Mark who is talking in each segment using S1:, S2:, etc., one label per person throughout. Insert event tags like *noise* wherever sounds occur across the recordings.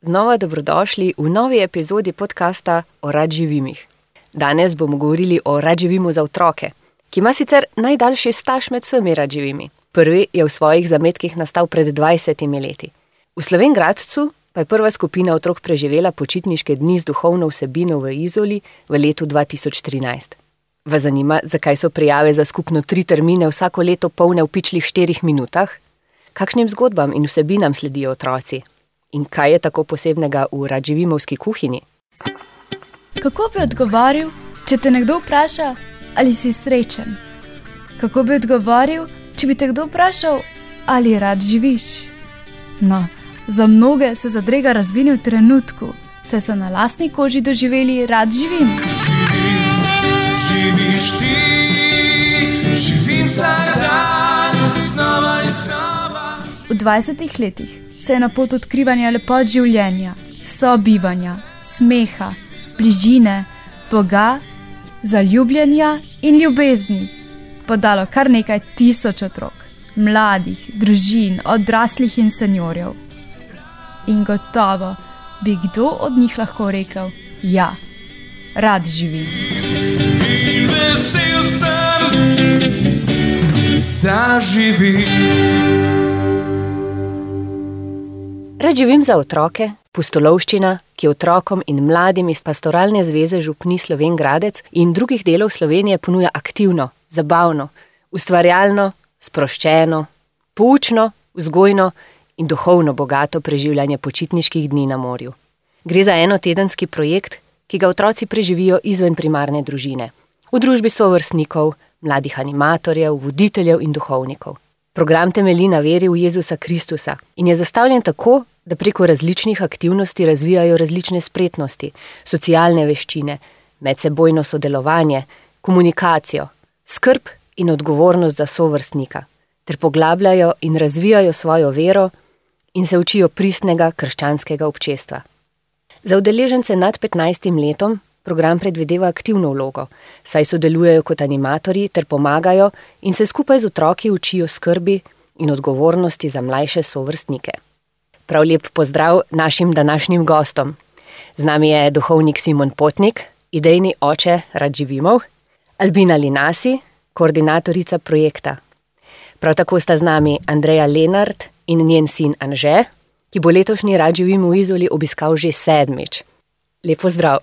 S1: znova dobrodošli v novi epizodi podcasta o radživimih. Danes bomo govorili o radživimu za otroke, ki ima sicer najdaljši staž med vsemi radživimi. Prvi je v svojih zametkih nastal pred 20 leti. V Slovengradcu pa je prva skupina otrok preživela počitniške dni z duhovno vsebino v Izoli v letu 2013. Vas zanima, zakaj so prijave za skupno tri termine vsako leto polne v pičlih štirih minutah? Kakšnim zgodbam in vsebinam sledijo otroci? In kaj je tako posebnega v radživimovski kuhinji?
S2: Kako bi odgovoril, če te nekdo vpraša, ali si srečen? Kako bi odgovoril, če bi te kdo vprašal, ali rad živiš? No, za mnoge se zadrega razvini v trenutku, saj so na lastni koži doživeli rad živim.
S3: Živim, živiš ti, živim vsak dan, znova in znova.
S2: V 20 letih se je na pot odkrivanja lepot življenja, sobivanja, smeha, bližine, Boga, zaljubljenja in ljubezni podalo kar nekaj tisoč otrok, mladih, družin, odraslih in seniorjev. In gotovo bi kdo od njih lahko rekel: Ja, rad živim.
S3: In vesel sem, da živim.
S1: Rad živim za otroke, pustolovščina, ki otrokom in mladim iz pastoralne zveze Župni Slovengradec in drugih delov Slovenije ponuja aktivno, zabavno, ustvarjalno, sproščeno, poučno, vzgojno in duhovno bogato preživljanje počitniških dni na morju. Gre za enotedenski projekt, ki ga otroci preživijo izven primarne družine, v družbi sovrstnikov, mladih animatorjev, voditeljev in duhovnikov. Program temelji na veri v Jezusa Kristusa in je zastavljen tako, da preko različnih aktivnosti razvijajo različne spretnosti, socialne veščine, medsebojno sodelovanje, komunikacijo, skrb in odgovornost za sovrstnika, ter poglabljajo in razvijajo svojo vero in se učijo pristnega krščanskega občestva. Za udeležence nad 15 letom program predvideva aktivno vlogo, saj sodelujejo kot animatorji ter pomagajo in se skupaj z otroki učijo skrbi in odgovornosti za mlajše sovrstnike. Prav lep pozdrav našim današnjim gostom. Z nami je duhovnik Simon Potnik, idejni oče Radživimov, Albina Linasi, koordinatorica projekta. Prav tako sta z nami Andreja Lenart in njen sin Anže, ki bo letošnji Radživim v Izoli obiskal že sedmič. Lepo zdrav.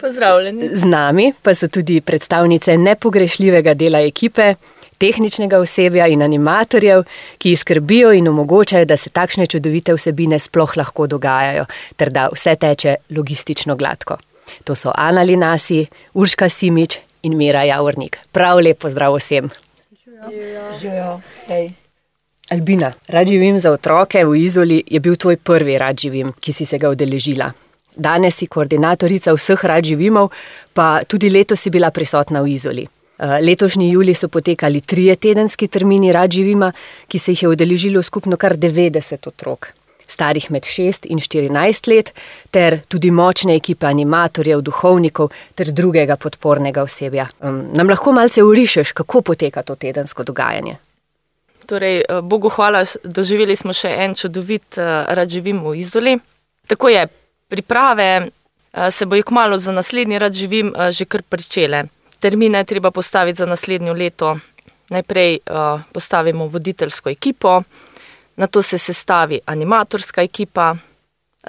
S4: Pozdravljeni.
S1: Z nami pa so tudi predstavnice nepogrešljivega dela ekipe, tehničnega osebja in animatorjev, ki skrbijo in omogočajo, da se takšne čudovite vsebine sploh lahko dogajajo, ter da vse teče logistično gladko. To so Ana Linasi, Urška Simič in Mira Javornik. Prav lepo zdrav vsem.
S4: Živijo. Hej.
S1: Albina, rad živim za otroke v Izoli je bil tvoj prvi rad živim, ki si se ga udeležila. Danes si koordinatorica vseh rad živimov, pa tudi letos si bila prisotna v Izoli. Eh, Letošnji juli so potekali trije tedenski termini rad živima, ki se jih je udeležilo skupno kar 90 otrok, starih med 6 in 14 let, ter tudi močne ekipe animatorjev, duhovnikov ter drugega podpornega osebja. Nam lahko malce urišeš, kako poteka to tedensko dogajanje?
S4: Torej, eh, Bogu hvala, doživeli smo še en čudovit eh, rad živim v Izoli. Tako je, priprave eh, se bojo kmalo za naslednji rad živim eh, že kar pričele. Termine je treba postaviti za naslednjo leto. Najprej uh, postavimo voditeljsko ekipo, na to se sestavi animatorska ekipa,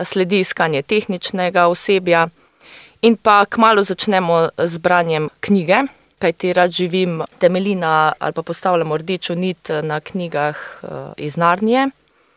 S4: sledi iskanje tehničnega osebja in pa kmalo začnemo z branjem knjige, kajti rad živim temelji na ali pa postavljamo rdečo nit na knjigah iz Narnije.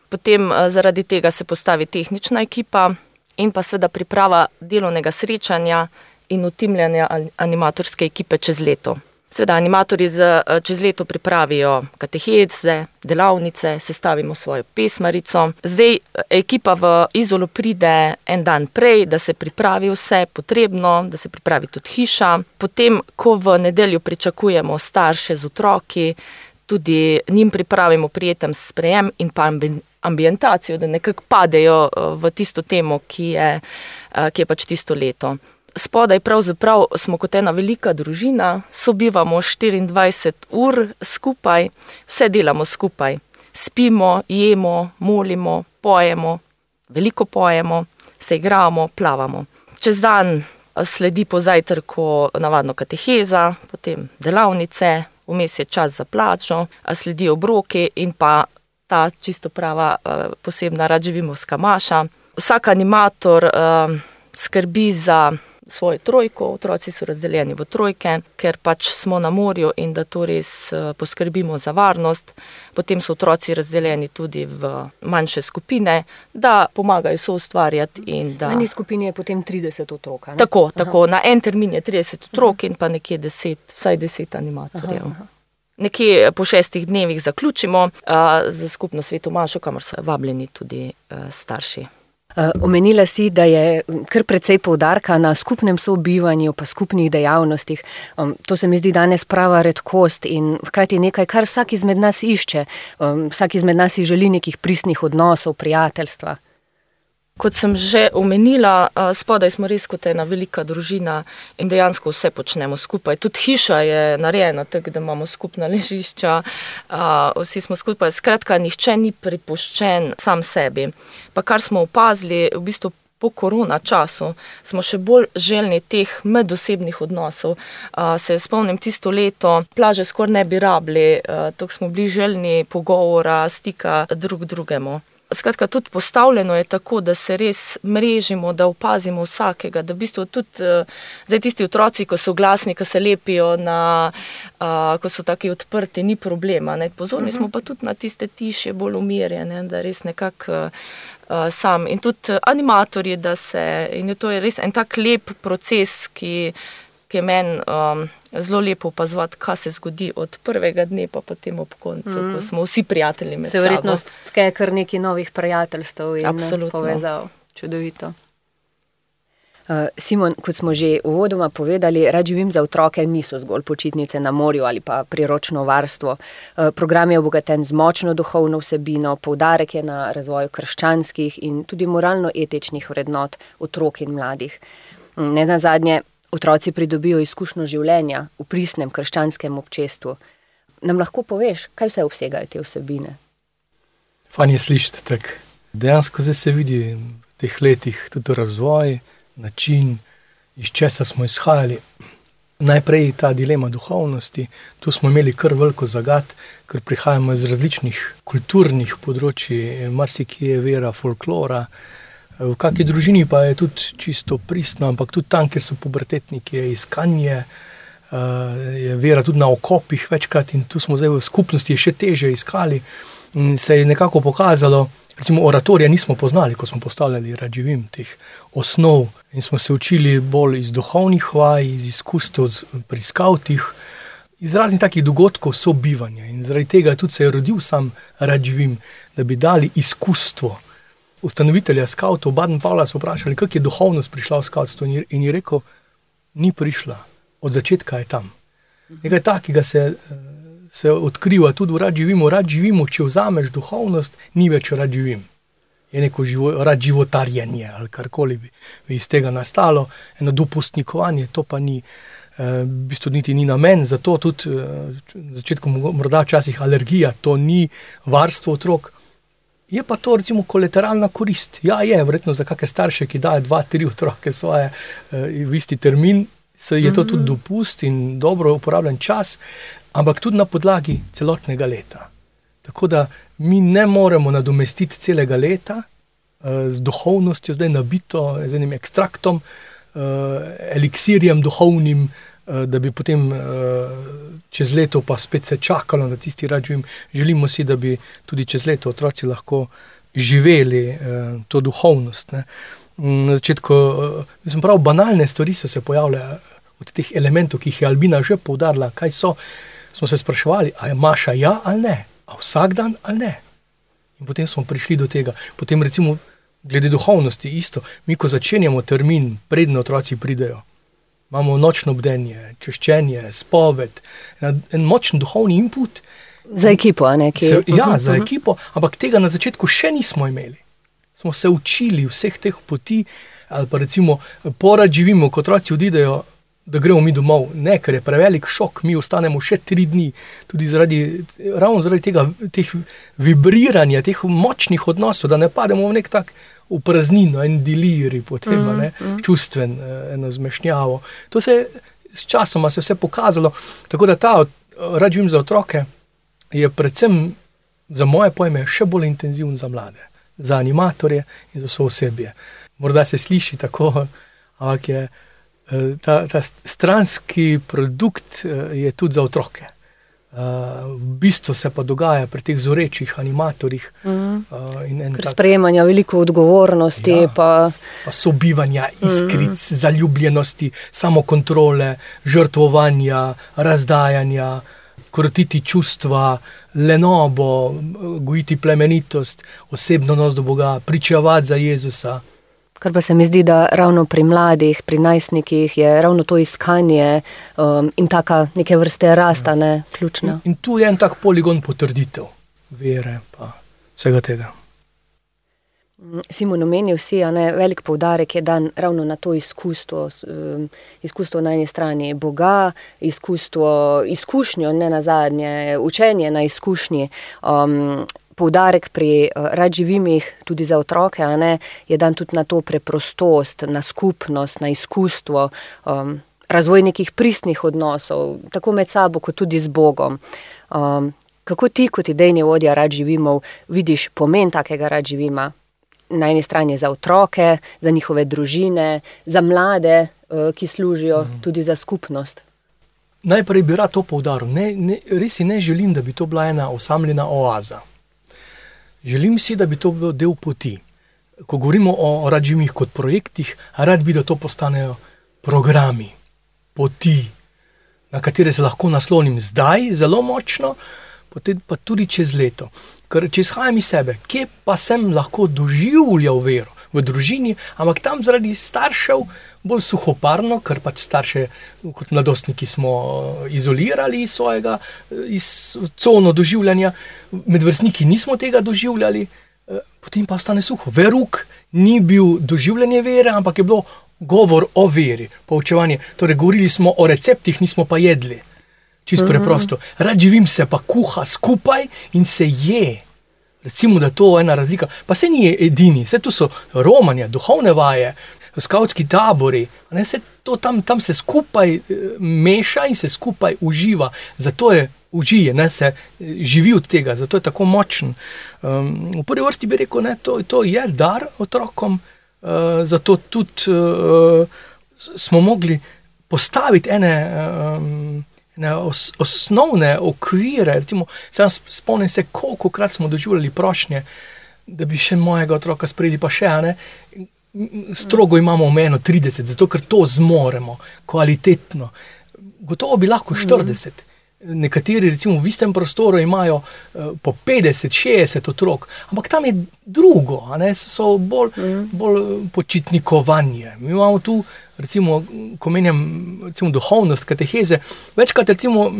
S4: Potem zaradi tega se postavi tehnična ekipa in pa seveda priprava delovnega srečanja in utimljanja animatorske ekipe čez leto. Sveda, animatorji z, čez leto pripravijo kateheze, delavnice, sestavimo svojo pesmarico. Zdaj ekipa v Izolo pride en dan prej, da se pripravi vse potrebno, da se pripravi tudi hiša. Potem, ko v nedeljo pričakujemo starše z otroki, tudi njim pripravimo prijeten sprejem in pa ambientacijo, da nekako padejo v tisto temo, ki je, ki je pač tisto leto. Spodaj pravzaprav smo kot ena velika družina, sobivamo 24 ur skupaj, vse delamo skupaj. Spimo, jemo, molimo, pojemo, veliko pojemo, se igramo, plavamo. Čez dan sledi po zajtrku navadno kateheza, potem delavnice, vmes je čas za plačo, sledijo obroki in pa ta čisto prava posebna radživimovska maša. Vsak animator skrbi za svojo trojko, otroci so razdeljeni v trojke, ker pač smo na morju in da to res poskrbimo za varnost. Potem so otroci razdeljeni tudi v manjše skupine, da pomagajo so ustvarjati.
S1: V eni skupini je potem 30 otrok.
S4: Tako, tako, na en termin je 30 otrok in pa nekje 10, vsaj 10 animatorjev.
S1: Aha, aha.
S4: Nekje po šestih dnevih zaključimo uh, za skupno sveto mašo, kamor so vabljeni tudi uh, starši.
S1: Uh, Omenila si, da je kar precej poudarka na skupnem sobivanju, pa skupnih dejavnostih. Um, to se mi zdi danes prava redkost in hkrati nekaj, kar vsak izmed nas išče. Vsak izmed nas si želi nekih pristnih odnosov, prijateljstva.
S4: Kot sem že omenila, a, spodaj smo res kot ena velika družina in dejansko vse počnemo skupaj. Tudi hiša je narejena tako, da imamo skupna ležišča, a, vsi smo skupaj. Skratka, nihče ni pripuščen sam sebi. Pa kar smo opazili, v bistvu po korona času smo še bolj želni teh medosebnih odnosov. A, se spomnim tisto leto, plaže skoraj ne bi rabili, tako smo bili želni pogovora, stika drug drugemu. Skratka, tudi postavljeno je tako, da se res mrežimo, da opazimo vsakega, da v bistvu tudi eh, zdaj tisti otroci, ko so glasni, ko se lepijo, na, a, ko so taki odprti, ni problema. Ne. Pozorni smo pa tudi na tiste tiše, bolj umirjene, da res nekako uh, sam. In tudi animatorji, da se, in je to je res en tak lep proces, ki, ki je meni um, zelo lepo opazovati, kaj se zgodi od prvega dne, pa potem ob koncu, mm. ko smo vsi prijatelji med
S1: Se
S4: sabo.
S1: verjetno tke kar nekaj novih prijateljstev in
S4: Absolutno.
S1: povezav. Čudovito. Uh, Simon, kot smo že uvodoma povedali, rad živim za otroke niso zgolj počitnice na morju ali pa priročno varstvo. Uh, Program je obogaten z močno duhovno vsebino, poudarek je na razvoju krščanskih in tudi moralno-etičnih vrednot otrok in mladih. Mm, Ne na zadnje, otroci pridobijo izkušnjo življenja v pristnem krščanskem občestvu. Nam lahko poveš, kaj vse obsegajo te vsebine?
S5: Fajn je slišati tako. Dejansko se vidi v teh letih tudi razvoj, način, iz česa smo izhajali. Najprej ta dilema duhovnosti, tu smo imeli kar veliko zagat, ker prihajamo iz različnih kulturnih področji, marsikje je vera, folklora. V kakšni družini pa je tudi čisto pristno, ampak tudi tam, kjer so pubertetniki, je iskanje, eh, je vera tudi na okopih večkrat in tu smo zdaj v skupnosti še teže iskali. Se je nekako pokazalo, recimo oratorija nismo poznali, ko smo postavljali rad živim teh osnov in smo se učili bolj iz duhovnih vaj, iz izkustev pri skavtih, iz raznih takih dogodkov sobivanja. In zaradi tega tudi se je rodil sam rad živim, da bi dali izkustvo. Ustanovitelja skavtov Baden Pavla so vprašali, kako je duhovnost prišla v skavtstvo in je- rekel, ni prišla, od začetka je tam. Nekaj takega se, eh, se odkriva tudi v rad živimo. Rad živimo, če vzameš duhovnost, ni več rad živim. Je neko živo, rad životarjenje ali karkoli bi, bi iz tega nastalo, eno dopustnikovanje, to pa ni. eh, V bistvu niti ni namen, zato tudi eh, na začetku mogo- morda včasih alergija, to ni varstvo otrok. Je pa to recimo kolateralna korist. Ja, je, verjetno za kakšne starše, ki dajo dva, tri otroke svoje eh, v isti termin, se je to tudi dopust in dobro uporabljen čas, ampak tudi na podlagi celotnega leta. Tako da mi ne moremo nadomestiti celega leta eh, z duhovnostjo, zdaj nabito z enim ekstraktom, eh, eliksirjem duhovnim, da bi potem eh, čez leto pa spet se čakalo na tisti račun. Želimo si, da bi tudi čez leto otroci lahko živeli eh, to duhovnost. Ne. Mm, Na začetku, eh, mislim, prav banalne stvari so se pojavljale od teh elementov, ki jih je Albina že poudarila, kaj so. Smo se spraševali, ali je Maša ja ali ne, a vsak dan ali ne. In potem smo prišli do tega. Potem, recimo, glede duhovnosti, isto. Mi, ko začenjamo termin, predne otroci pridejo, imamo nočno bdenje, češčenje, spoved, en, en močen duhovni input.
S1: Za ekipo, a ne? Ki...
S5: Se, ja,
S1: Mhm,
S5: za
S1: mhm.
S5: ekipo, ampak tega na začetku še nismo imeli. Smo se učili vseh teh poti, ali pa recimo, porad živimo, kot otroci odidejo, da gremo mi domov. Ne, ker je prevelik šok, mi ostanemo še tri dni, tudi zaradi, ravno zaradi tega teh vibriranja, teh močnih odnosov, da ne pademo v nek tak v praznino, en deliri, potem mm, mm. čustven, eh, eno zmešnjavo. To se je s časoma se vse pokazalo. Tako da ta rađim za otroke je predvsem za moje pojme še bolj intenziven za mlade, za animatorje in za vse osebje. Morda se sliši tako, ampak je eh, ta, ta stranski produkt eh, je tudi za otroke. Uh, v bistvu se pa dogaja pri teh zorečih animatorjih. Mm.
S1: Uh, tak, sprejemanja veliko odgovornosti, ja, pa...
S5: pa sobivanja, iskric, mm. zaljubljenosti, samokontrole, žrtvovanja, razdajanja, krotiti čustva, lenobo, gojiti plemenitost, osebno nos do Boga, pričevati za Jezusa.
S1: Kar pa se mi zdi, da ravno pri mladih, pri najstnikih je ravno to iskanje um, in taka neke vrste rasta, ne ključna.
S5: In, in tu je en tak poligon potrditev vere in vsega tega.
S1: Mm, Simon omenil si, da je velik poudarek je dan ravno na to izkustvo, um, izkustvo na eni strani Boga, izkustvo, izkušnjo, ne na zadnje, učenje na izkušnji. Um, poudarek pri uh, radživimih, tudi za otroke, ne, je dan tudi na to preprostost, na skupnost, na izkustvo, um, razvoj nekih pristnih odnosov, tako med sabo, kot tudi z Bogom. Um, kako ti, kot idejni vodja radživimov, vidiš pomen takega radživima? Na eni strani za otroke, za njihove družine, za mlade, uh, ki služijo mm. tudi za skupnost.
S5: Najprej bi rad to poudaril. Ne, ne, res si ne želim, da bi to bila ena osamljena oaza. Želim si, da bi to bil del poti. Ko govorimo o rađimih kot projektih, rad bi, da to postanejo programi, poti, na katere se lahko naslonim zdaj, zelo močno, pa tudi čez leto. Ker če izhajam iz sebe, kje pa sem lahko doživljal vero, v družini, ampak tam zaradi staršev bolj suhoparno, ker pač starše kot mladostniki smo eh, izolirali iz svojega eh, iz cono doživljanja, med vrstniki nismo tega doživljali, eh, potem pa ostane suho. Veruk ni bil doživljanje vere, ampak je bilo govor o veri, poučevanje. Torej, govorili smo o receptih, nismo pa jedli. Čisto mhm. preprosto. Rad živim se pa kuha skupaj in se je. Recimo, da je to ena razlika. Pa se ni edini, vse to so romanje, duhovne vaje, skavtski tabori, ne, to, tam, tam se skupaj eh, meša in se skupaj uživa. Zato je užije, ne, se eh, živi od tega, zato je tako močen. Um, v prvi vrsti bi rekel, da to, to je dar otrokom, uh, zato tudi uh, smo mogli postaviti ene. Um, ne, os, osnovne okvire. Recimo, spomnim se, koliko krat smo doživljali prošnje, da bi še mojega otroka sprejeli, pa še ene. Strogo imamo omejeno 30, zato ker to zmoremo, kvalitetno. Gotovo bi lahko 40. Mm. Nekateri, recimo, v istem prostoru imajo uh, po 50, 60 otrok, ampak tam je drugo, so bolj, mm. bolj počitnikovanje. Mi imamo tu recimo, ko menjam recimo, duhovnost, kateheze. Večkrat recimo,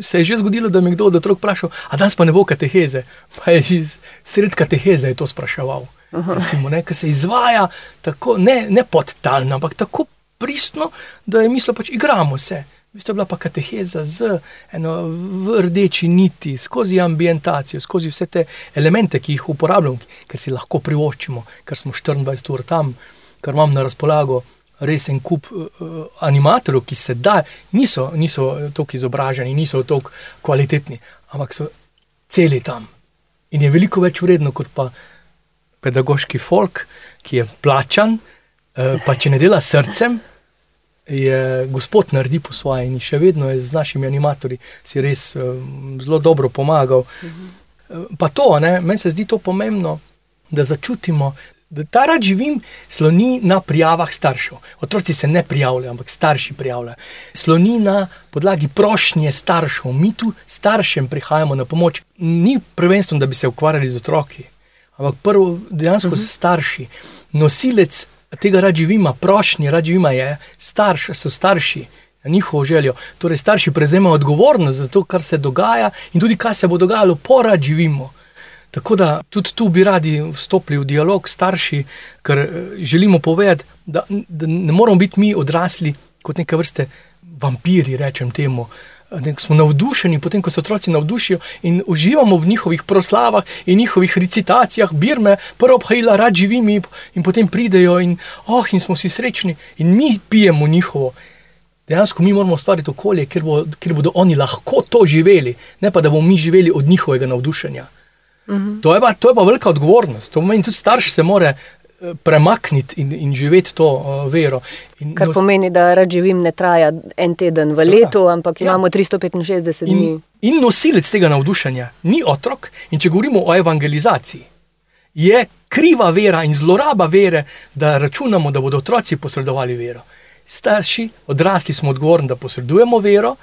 S5: se je že zgodilo, da mi kdo od otrok vpraša, a danes pa ne bo kateheze. Pa je že sred kateheze to spraševal. Recimo, ne, se izvaja tako, ne, ne podtalno, ampak tako pristno, da je mislil, pač igramo se. To je bila pa kateheza z eno rdeči niti, skozi ambientacijo, skozi vse te elemente, ki jih uporabljamo, ker si lahko privoščimo, ker smo 24 ur tam, ker imam na razpolago resen kup uh, animatorjev, ki se da, niso, niso tako izobraženi, niso tako kvalitetni, ampak so celi tam. In je veliko več vredno kot pa pedagoški folk, ki je plačan, uh, pa če ne dela srcem. Je gospod naredi po svoje in še vedno je z našimi animatorji si res um, zelo dobro pomagal. -huh. Pa to, meni se zdi to pomembno, da začutimo, da ta rad živim, sloni na prijavah staršev. Otroci se ne prijavljajo, ampak starši prijavljajo. Sloni na podlagi prošnje staršev. Mi tu staršem prihajamo na pomoč. Ni prvenstveno, da bi se ukvarjali z otroki, ampak prvo dejansko uh -huh. starši. Nosilec tega rad živima, prošnje rad živima je starš, so starši. Njihovo željo. Torej, starši prevzemajo odgovornost za to, kar se dogaja, in tudi, kaj se bo dogajalo, porad živimo. Tako da tudi tu bi radi vstopili v dialog s starši, ker eh, želimo povedati, da, da ne moramo biti mi odrasli kot neke vrste vampiri, rečem temu, ne, smo navdušeni, potem ko se otroci navdušijo in uživamo v njihovih proslavah in njihovih recitacijah, birme, prvo obhajila, rad živim in, potem pridejo in oh, in smo vsi srečni in mi pijemo njihovo. Dejansko mi moramo ustvariti okolje, kjer, bo, kjer bodo oni lahko to živeli, ne pa da bomo mi živeli od njihovega navdušenja. Mm -hmm. to, je pa, to je pa velika odgovornost. To pomeni, tudi starš se mora premakniti in, in živeti to uh, vero. In
S1: Kar
S5: nos-
S1: pomeni, da rad živim ne traja en teden v
S5: Seveda.
S1: letu, ampak
S5: Ja.
S1: imamo 365 dni.
S5: In, in nosilec tega navdušenja ni otrok. In če govorimo o evangelizaciji, je kriva vera in zloraba vere, da računamo, da bodo otroci posredovali vero. Starši, odrasli smo odgovorni, da posredujemo vero.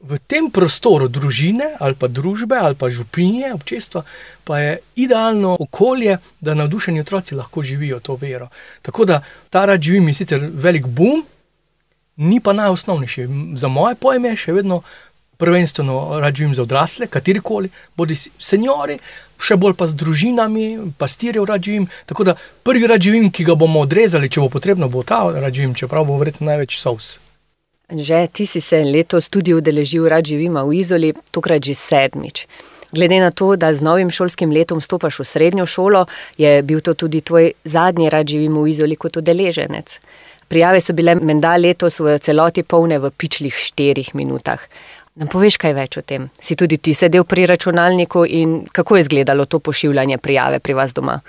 S5: V tem prostoru družine ali pa družbe ali pa župinje, občestva, pa je idealno okolje, da navdušeni otroci lahko živijo to vero. Tako da ta rad živim je sicer velik boom, ni pa najosnovnejši. Za moje pojme je še vedno prvenstveno rad živim za odrasle, katerikoli, bodi si seniori, še bolj pa z družinami, pastirjev rad živim. Tako da prvi rad živim, ki ga bomo odrezali, če bo potrebno, bo ta rad živim, čeprav bo verjetno največ sous.
S1: Že ti si se letos tudi udeležil rad živima v Izoli, tokrat že sedmič. Glede na to, da z novim šolskim letom stopaš v srednjo šolo, je bil to tudi tvoj zadnji rad živim v Izoli kot udeleženec. Prijave so bile menda letos v celoti polne v pičlih štirih minutah. Nam poveš kaj več o tem? Si tudi ti sedel pri računalniku in kako je izgledalo to pošiljanje prijave pri vas doma?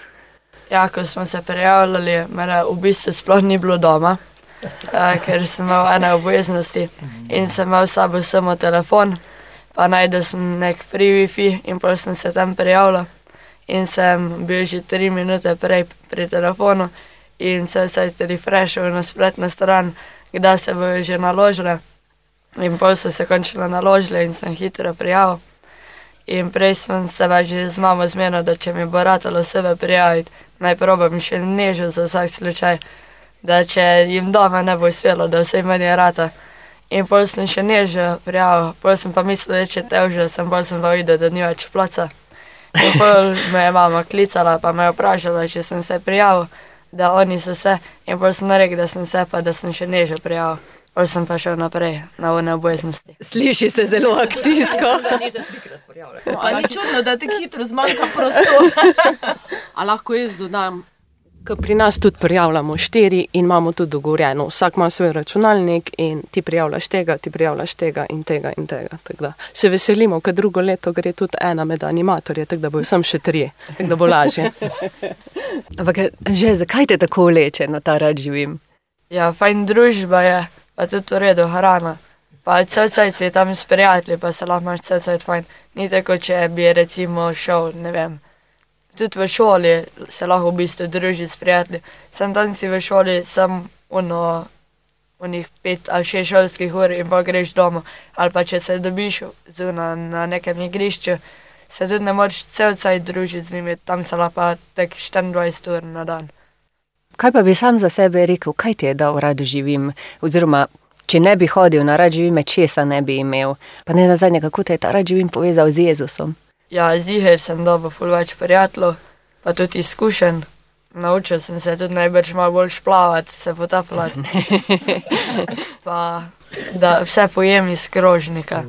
S6: Ja, ko smo se prijavljali, mene v bistvu sploh ni bilo doma, eh, ker sem imel ene obveznosti in sem imel s sabo samo telefon, pa najdel sem nek free wifi in pol sem se tam prijavljal in sem bil že tri minute prej pri telefonu in se vsaj refreshal na spletno stran, kdaj se bojo že naložile. In pol so se končno naložile in sem hitro prijavil. In prej sem se več z mamo zmenil, da če mi bo ratalo sebe prijaviti, naj probam še nežo za vsak slučaj, da če jim doma ne bo uspelo, da vse meni je rata. In pol sem še nežo prijavil, pol sem pa mislil, da če te že sem, pol sem pa videl, da ni več placa. In pol me je mama klicala, pa me je vprašala, če sem se prijavil, da oni so se, in pol sem rekel, da sem se, pa da sem še nežo prijavil. Pol sem pa šel naprej na one obveznosti.
S1: Sliši se zelo akcijsko.
S4: Pa ni čudno, da ti hitro zmanjka prostora.
S7: A lahko jaz dodam, ker pri nas tudi prijavljamo štiri in imamo tudi dogovorjeno. Vsak ima svoj računalnik in ti prijavljaš tega, ti prijavljaš tega in tega in tega. Tako da se veselimo, ker drugo leto gre tudi ena med animatorje, tako da bojo sem še tri, tako da bo lažje. *laughs*
S1: Ampak že zakaj te tako vleče na ta rad živim?
S6: Ja, fajn družba je, pa tudi v redu hrana. Pa cel cel si tam s prijatelji, pa se lahko imaš cel cel fajn. Ni tako, če bi recimo šel, ne vem. Tudi v šoli se lahko v bistvu družiš s prijatelji. Sem tam si v šoli, sem uno, unih pet ali šest šolskih ur in pa greš domov. Ali pa če se dobiš zunaj na nekem igrišču, se tudi ne moreš cel cel družiti z njimi, tam se lahko tek 24 ur na dan.
S1: Kaj pa bi sam za sebe rekel, kaj ti je dal rad živim? Oziroma, če ne bi hodil na rad živim, česa ne bi imel. Pa ne na zadnje, kako te je ta rad živim povezal z Jezusom.
S6: Ja, ziger sem dobil ful več prijateljev, pa tudi izkušenj. Naučil sem se tudi najbrž malo bolj šplavati, se potapljati. *laughs* pa da vse pojem iz krožnika.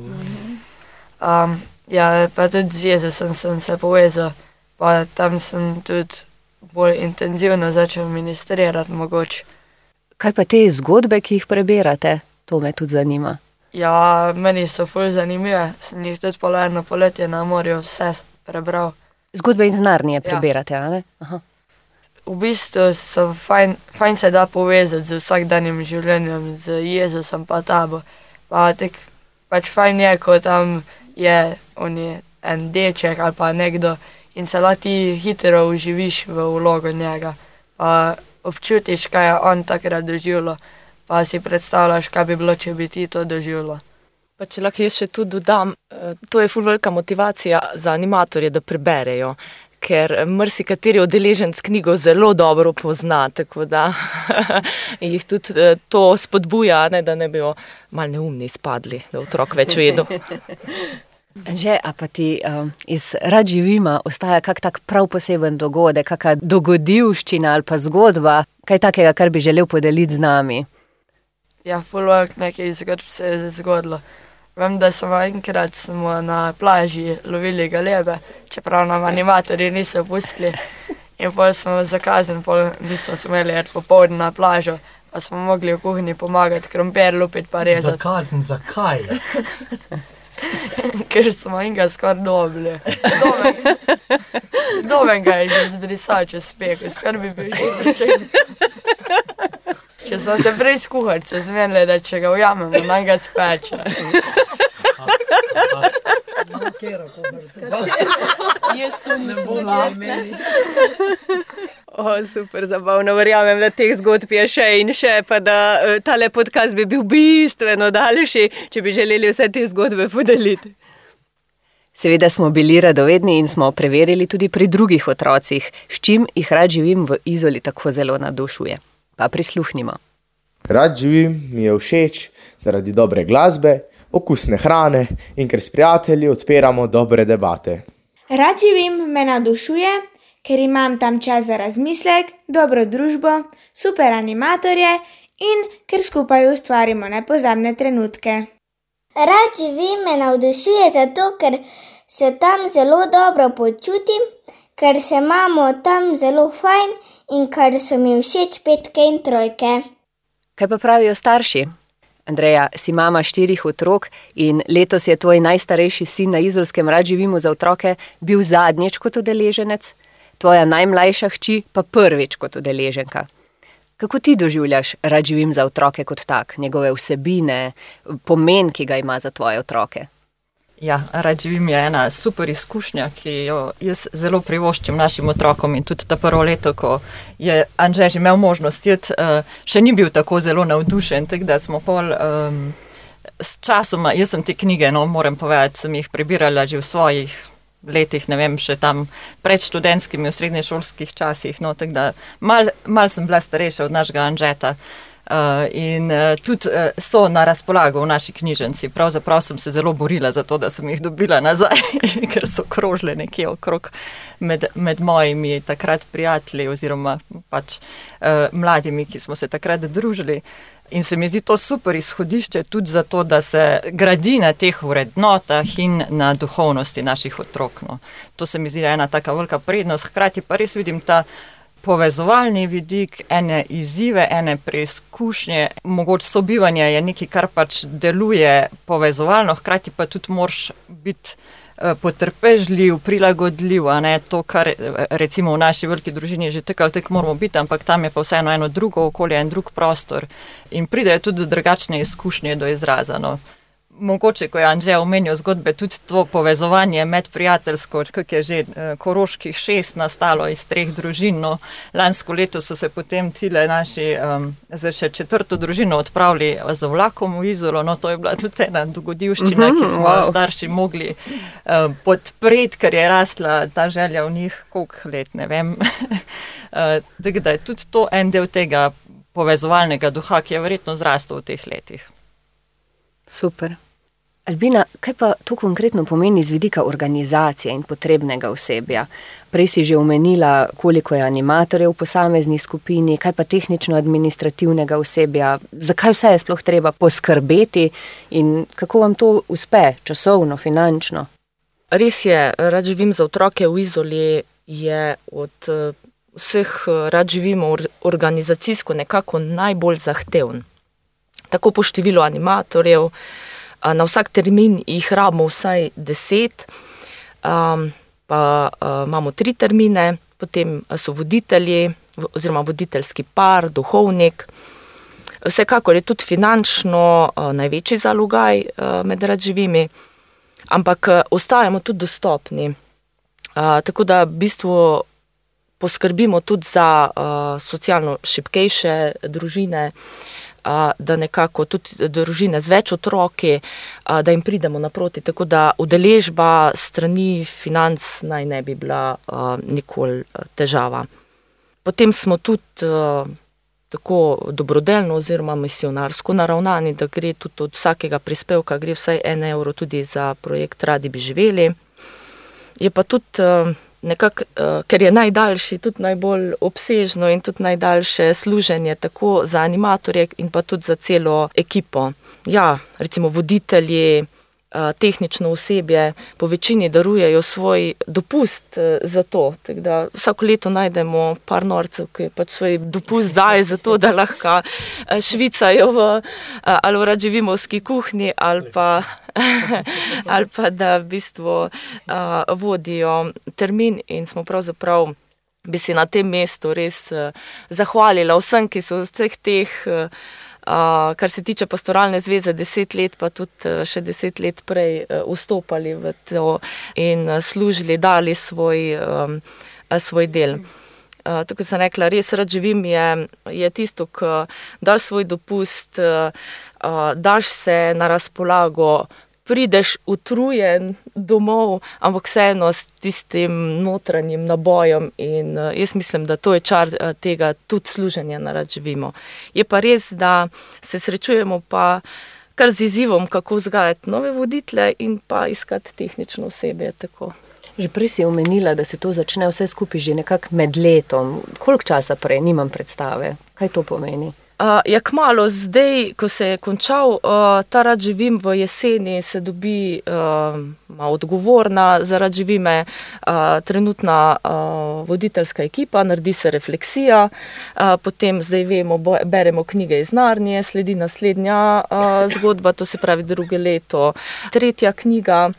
S6: Um, ja, pa tudi z Jezusom sem se povezal, pa tam sem tudi bolj intenzivno začel ministrirati mogoče.
S1: Kaj pa te zgodbe, ki jih preberate? To me tudi zanima.
S6: Ja, meni so ful zanimive, sem jih tudi pol eno poletje na morju vse prebral.
S1: Zgodbe iz Narnije preberate, ali? Aha.
S6: v bistvu so fajn, fajn se da povezati z vsakdanjim življenjem, z Jezusom pa tabo. Pa tek, pač fajn je, ko tam je oni, en deček ali pa nekdo in se lahko ti hitro uživiš v vlogo njega. Pa občutiš, kaj je on takrat doživljal, pa si predstavljaš, kaj bi bilo, če bi ti to doživljal.
S4: Pa če lahko jaz še tu dodam, eh, to je ful velika motivacija za animatorje, da preberejo. Ker marsikateri odeleženc knjigo zelo dobro pozna, tako da *laughs* jih tudi eh, to spodbuja, ne, da ne bi mal neumni spadli, da otrok več vedo. *laughs*
S1: Že, a pa ti um, iz rad živima ostaja kak tak prav poseben dogodek, kakšna dogodivščina ali pa zgodba, kaj takega, kar bi želel podeliti z nami.
S6: Ja, fulvak nekaj zgodb se je zgodilo. Vem, da smo enkrat smo na plaži lovili galebe, čeprav nam animatorji niso pustili. In pol smo zakazen, pol nismo smeli iti popoldne na plažo, pa smo mogli v kuhinji pomagati, krompir lupiti pa rezati,
S5: Zakazen, zakaj? *laughs*
S6: ker smo enega skoraj dobili. Doben ga je že zbrisal čez speko, skoraj bi bil že pričen. Če smo se prej s kuharce zmenili, da če ga ujamemo, naj ga speče.
S7: Jaz to nisem
S1: O, super zabavno, verjamem, da teh zgodb je še in še, pa da eh, tale podcast bi bil bistveno daljši, če bi želeli vse te zgodbe podeliti. Seveda smo bili radovedni in smo preverili tudi pri drugih otrocih, s čim jih rad živim v izoli tako zelo nadušuje. Pa prisluhnimo.
S8: Rad živim, mi je všeč zaradi dobre glasbe, okusne hrane in ker s prijatelji odpiramo dobre debate.
S9: Rad živim me navdušuje, ker imam tam čas za razmislek, dobro družbo, super animatorje in ker skupaj ustvarimo nepozabne trenutke.
S10: Rad živim me navdušuje zato, ker se tam zelo dobro počutim, ker se imamo tam zelo fajn in ker so mi všeč petke in trojke.
S1: Kaj pa pravijo starši? Andreja, si mama štirih otrok in letos je tvoj najstarejši sin na izolskem rad živimo za otroke bil zadnjič kot udeleženec, tvoja najmlajša hči pa prvič kot udeleženka. Kako ti doživljaš rad živim za otroke kot tak, njegove vsebine, pomen, ki ga ima za tvoje otroke?
S11: Ja, rad živim je ena super izkušnja, ki jo jaz zelo privoščim našim otrokom in tudi ta prvo leto, ko je Anže že imel možnost jet, uh, še ni bil tako zelo navdušen, tako da smo pol um, s časoma, jaz sem te knjige, no moram povedati, sem jih prebirala že v svojih letih, ne vem, še tam pred študentskimi v srednješolskih časih, no tako da mal, mal sem bila starejša od našega Anžeta. Uh, in uh, tudi uh, so na razpolago v naši knjižnici. Pravzaprav sem se zelo borila za to, da sem jih dobila nazaj, *laughs* ker so krožile nekje okrog med, med mojimi takrat prijatelji oziroma pač mladimi, ki smo se takrat družili. In se mi zdi to super izhodišče tudi zato, da se gradi na teh vrednotah in na duhovnosti naših otrok. No. To se mi zdi ena taka velika prednost, hkrati pa res vidim ta povezovalni vidik, ene izzive, ene preizkušnje, mogoče sobivanje je nekaj, kar pač deluje povezovalno, hkrati pa tudi moraš biti eh, potrpežljiv, prilagodljiv, a ne to, kar eh, recimo v naši veliki družini že tako ali tako moramo biti, ampak tam je pa vseeno eno drugo okolje, en drug prostor in pridejo tudi drugačne izkušnje do izraza. No. Mogoče, ko je Anže omenil zgodbe, tudi to povezovanje med prijateljsko, kako je že eh, koroških šest nastalo iz treh družin. No, lansko leto so se potem tile naši um, za še četrto družino odpravili z vlakom v Izolo. No, to je bila tudi ena dogodivščina,
S1: Mhm,
S11: ki smo
S1: wow.
S11: jo starši mogli um, podpreti, ker je rasla ta želja v njih, koliko let, ne vem. Uh, *laughs* Tako da je tudi to en del tega povezovalnega duha, ki je verjetno zrastel v teh letih.
S1: Super. Albina, kaj pa to konkretno pomeni z vidika organizacije in potrebnega osebja? Prej si že omenila, koliko je animatorjev v posamezni skupini, kaj pa tehnično-administrativnega osebja, zakaj vse je sploh treba poskrbeti in kako vam to uspe, časovno, finančno.
S4: Res je, rad živim za otroke v Izoli, je od eh, vseh eh, rad živimo or- organizacijsko nekako najbolj zahteven. Tako po številu animatorjev, a na vsak termin jih rabimo vsaj deset, um, pa uh, imamo tri termine, potem so voditelji oziroma voditeljski par, duhovnik. Vsekakor je tudi finančno uh, največji zalogaj uh, med rad živimi, ampak ostajamo tudi dostopni. Uh, tako da v bistvu poskrbimo tudi za uh, socialno šipkejše družine, uh, da nekako tudi družine z več otroki, da jim pridemo naproti. Tako da udeležba strani financ naj ne bi bila nikoli težava. Potem smo tudi tako dobrodelno oziroma misionarsko naravnani, da gre tudi od vsakega prispevka, gre vsaj en evro tudi za projekt Radi bi živeli. Je pa tudi nekako, uh, ker je najdaljši, tudi najbolj obsežno in tudi najdaljše služenje tako za animatorje in pa tudi za celo ekipo. Ja, recimo voditelji tehnično osebje po večini darujejo svoj dopust a, za to. Tako da Vsako leto najdemo par norcev, ki pač svoj dopust dajo za to, da lahko a, švicajo v, ali v radživimovski kuhinji ali pa. *laughs* ali pa da v bistvu uh, vodijo termin, in smo pravzaprav bi se na tem mestu res uh, zahvalila vsem, ki so vseh teh, uh, uh, kar se tiče pastoralne zveze, deset let, pa tudi uh, še deset let prej uh, vstopali v to in uh, služili, dali svoj, um, svoj del. Uh, tako sem rekla, res rad živim, je, je tisto, ki daš svoj dopust, uh, daš se na razpolago, prideš utrujen domov, ampak vseeno s tistim notranjim nabojem. In uh, jaz mislim, da to je čar uh, tega tudi služenja, da živimo. Je pa res, da se srečujemo pa kar z izzivom, kako vzgajati nove voditele in pa iskati tehnično osebje. Tako.
S1: Že prej si omenila, da se to začne vse skupaj že nekako med letom. Koliko časa prej, nimam predstave, kaj to pomeni.
S4: Uh, je kmalo, zdaj, ko se je končal uh, ta rad živim v jeseni, se dobi uh, odgovorna za rad živime, uh, trenutna uh, voditeljska ekipa, naredi se refleksija, uh, potem zdaj vemo, bo, beremo knjige iz Narnije, sledi naslednja uh, zgodba, to se pravi druge leto, tretja knjiga.